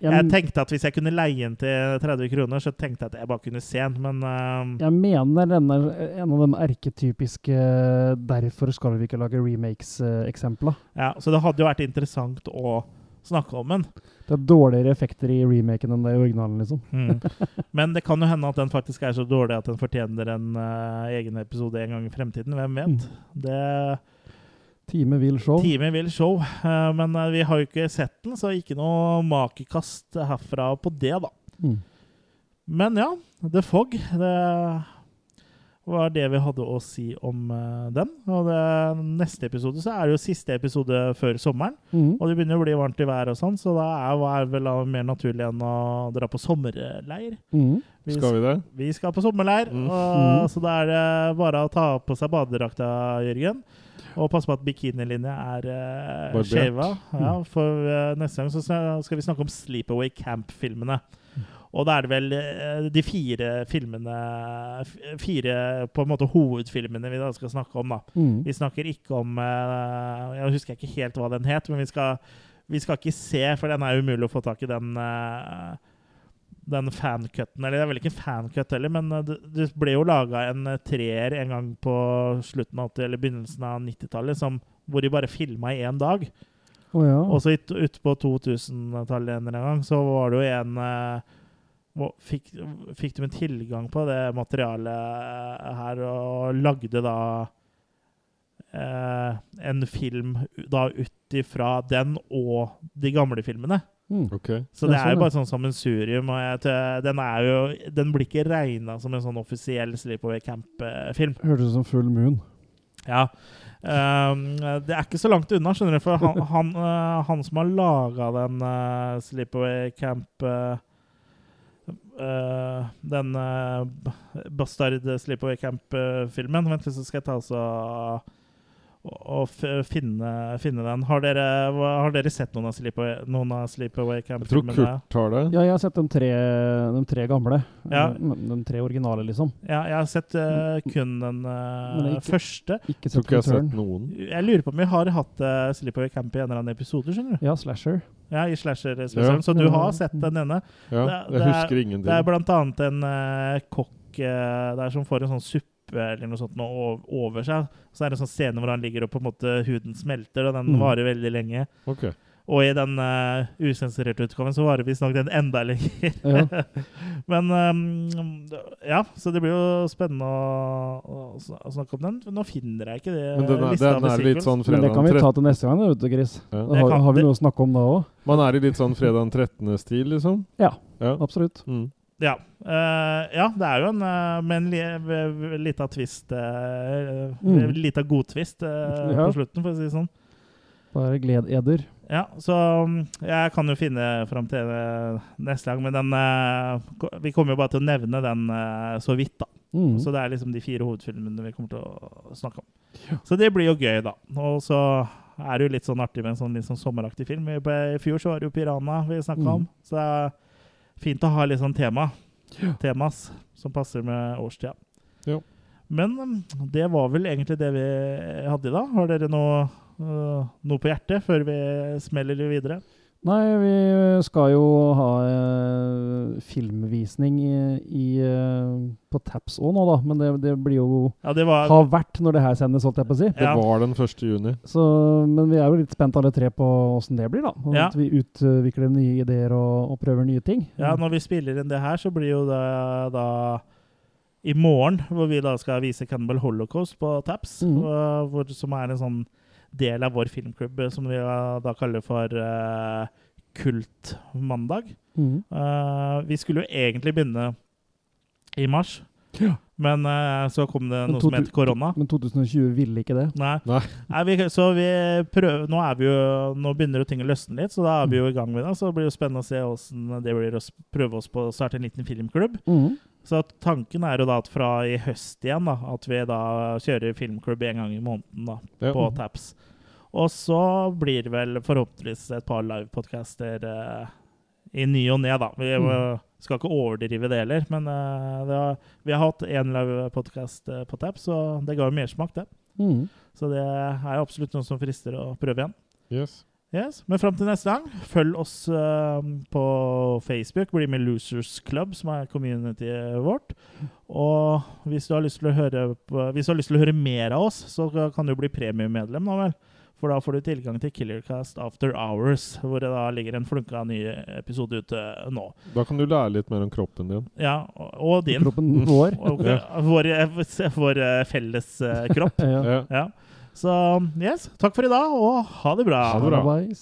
Jeg, jeg tenkte at hvis jeg kunne leie den til 30 kroner, så tenkte jeg at jeg bare kunne se den, men uh, jeg mener den er en av de erketypiske 'derfor skal vi ikke lage remakes'-eksempler. Ja, så det hadde jo vært interessant å snakke om den. Det er dårligere effekter i remaken enn det i originalen, liksom. Mm. Men det kan jo hende at den faktisk er så dårlig at den fortjener en uh, egen episode en gang i fremtiden. Hvem vet? Det Time vil show. Time vil show. Uh, men uh, vi har jo ikke sett den, så ikke noe makekast herfra på det, da. Mm. Men ja, The Fog. Det var det vi hadde å si om uh, den. Og det, neste episode så er det jo siste episode før sommeren. Mm. Og det begynner å bli varmt i været og sånn, så da er, det er vel mer naturlig enn å dra på sommerleir. Mm. Skal vi det? Vi skal på sommerleir, Mm. og, Mm. så da er det bare å ta på seg badedrakta, Jørgen. Og passe på at bikinilinja er uh, Barbert. skjeva. Ja, for uh, neste gang så skal skal vi snakke om Sleepaway Camp-filmene. Og da er det vel eh, de fire filmene Fire på en måte hovedfilmene vi da skal snakke om, da. Mm. Vi snakker ikke om eh, Jeg husker ikke helt hva den het, men vi skal, vi skal ikke se, for den er umulig å få tak i, den uh, den fancutten. Eller det er vel ikke en fancut heller, men eh, det, ble jo laga en eh, treer en gang på slutten av 80- eller begynnelsen av 90-tallet hvor de bare filma i én dag. Oh, ja. Og så ut- utpå 2000-tallet en gang så var det jo en eh, Fikk, fikk de en tilgang på det materialet eh, her, og lagde da eh, en film da ut ifra den og de gamle filmene. Mm. okay. Så det, det er sånn, jo bare sånn sammensurium. Og jeg, den, er jo, den blir ikke regna som en sånn offisiell Sleepaway Camp-film. Hørtes ut som Full Moon. Ja. Um, det er ikke så langt unna, skjønner du. For han, han, eh, han som har laga den uh, Sleepaway Camp eh, eh, Den uh, Bastard Sleepaway Camp-filmen. Vent litt, så skal jeg ta altså og, og finne, finne den. Har dere, har dere sett noen av Sleepaway, noen av Sleepaway Jeg tror Kurt har det. Ja, jeg har sett de tre, de tre gamle. Ja. De, de tre originale, liksom. Ja, jeg har sett uh, kun den eh, Men det er ikke- første. Ikke Jeg tror sett ikke jeg har sett noen. Jeg lurer på om vi har hatt uh, Sleepaway Camp i en eller annen episode, skjønner du? Ja, Slasher. Ja, i slasher spesielt. Ja. Så du har sett den ene? Ja, Det- jeg det er- ingenting. Det er blant annet en eh, kokk eh, der som får en sånn suppe eller noe sånt noe over seg. Så er det en sånn scene hvor han ligger og på en måte huden smelter, og den Mm. varer veldig lenge. Okay. Og i den uh, usensurerte utgaven så varer visstnok den enda lenger. Ja. Men um, ja, så det blir jo spennende å, å, å snakke om den. Nå finner jeg ikke det. Men den er, den er litt sånn fredag Men det kan vi ta til neste gang, vet du, Chris. Ja. Da har, har vi noe å snakke om da òg. Man er i litt sånn fredag den 13.-stil, liksom. Ja, Ja. absolutt. Mm. Ja. Uh, ja, det er jo en uh, med en lita twist uh, Mm. Lita godtvist uh, Ja. på slutten, for å si det sånn. Bare gled eder. Ja, så mm, jeg kan jo finne fram til det neste gang, men den Vi kommer jo bare til å nevne den så vidt, da. Mm. Så det er liksom de fire hovedfilmene vi kommer til å snakke om. Så det blir jo gøy, da. Og så er det jo litt sånn artig med en sånn litt sånn sommeraktig film. I I fjor så var det jo 'Piranha' vi snakka Mm. om, så det er fint å ha litt sånn tema. Ja. Temas som passer med årstida. Ja. Men mm, det var vel egentlig det vi hadde i dag. Har dere noe, øh, noe på hjertet før vi smeller videre? Nei, vi skal jo ha eh, filmvisning i, i, eh, på Taps òg nå, da. Men det, det blir jo Ja, det var har vært når det her sendes, holdt jeg på å si. Det Ja. var den 1. juni. Så, men vi er jo litt spent alle tre på åssen det blir, da. Og Ja. At vi utvikler nye ideer og, og prøver nye ting. Ja, når vi spiller inn det her, så blir jo det da i morgen, hvor vi da skal vise Cannibal Holocaust på Taps, mm. hvor, som er en sånn del av vår filmklubb eh, som vi da kaller for uh, Kultmandag. Mm. Uh, vi skulle jo egentlig begynne i mars, Ja. men uh, så kom det noe som het korona. Men 2020 ville ikke det. Nei. Nei. Nei, vi, så vi prøver Nå er vi jo Nå begynner jo ting å løsne litt, så da er vi jo i gang med det. Så det blir jo spennende å se hvordan det blir å prøve oss på å starte en liten filmklubb. Mhm. Så tanken er jo da at fra i høst igjen, da, at vi da kjører filmklubb en gang i måneden da, Ja. på Taps. Og så blir det vel forhåpentligvis et par livepodcaster eh, i ny og ne, da. Vi Mm. eh, skal ikke overdrive det heller, men eh, det har, vi har hatt én livepodkast eh, på Taps, og det ga jo mersmak, det. Mm. Så det er jo absolutt noe som frister å prøve igjen. Yes. Yes. Men fram til neste gang, følg oss uh, på Facebook. Bli med Losers Club, som er communityet vårt. Og hvis du har lyst til å høre, hvis du har lyst til å høre mer av oss, så kan du bli premiummedlem da vel. For da får du tilgang til Killercast After Hours, hvor det da ligger en flunka ny episode ute nå. Da kan du lære litt mer om kroppen din. Ja, og, og din. Kroppen vår. Og, Ja. vår, vår eh, felles uh, kropp. Ja. Ja. Så yes, takk for i dag, og ha det bra. Ha det bra. Bye.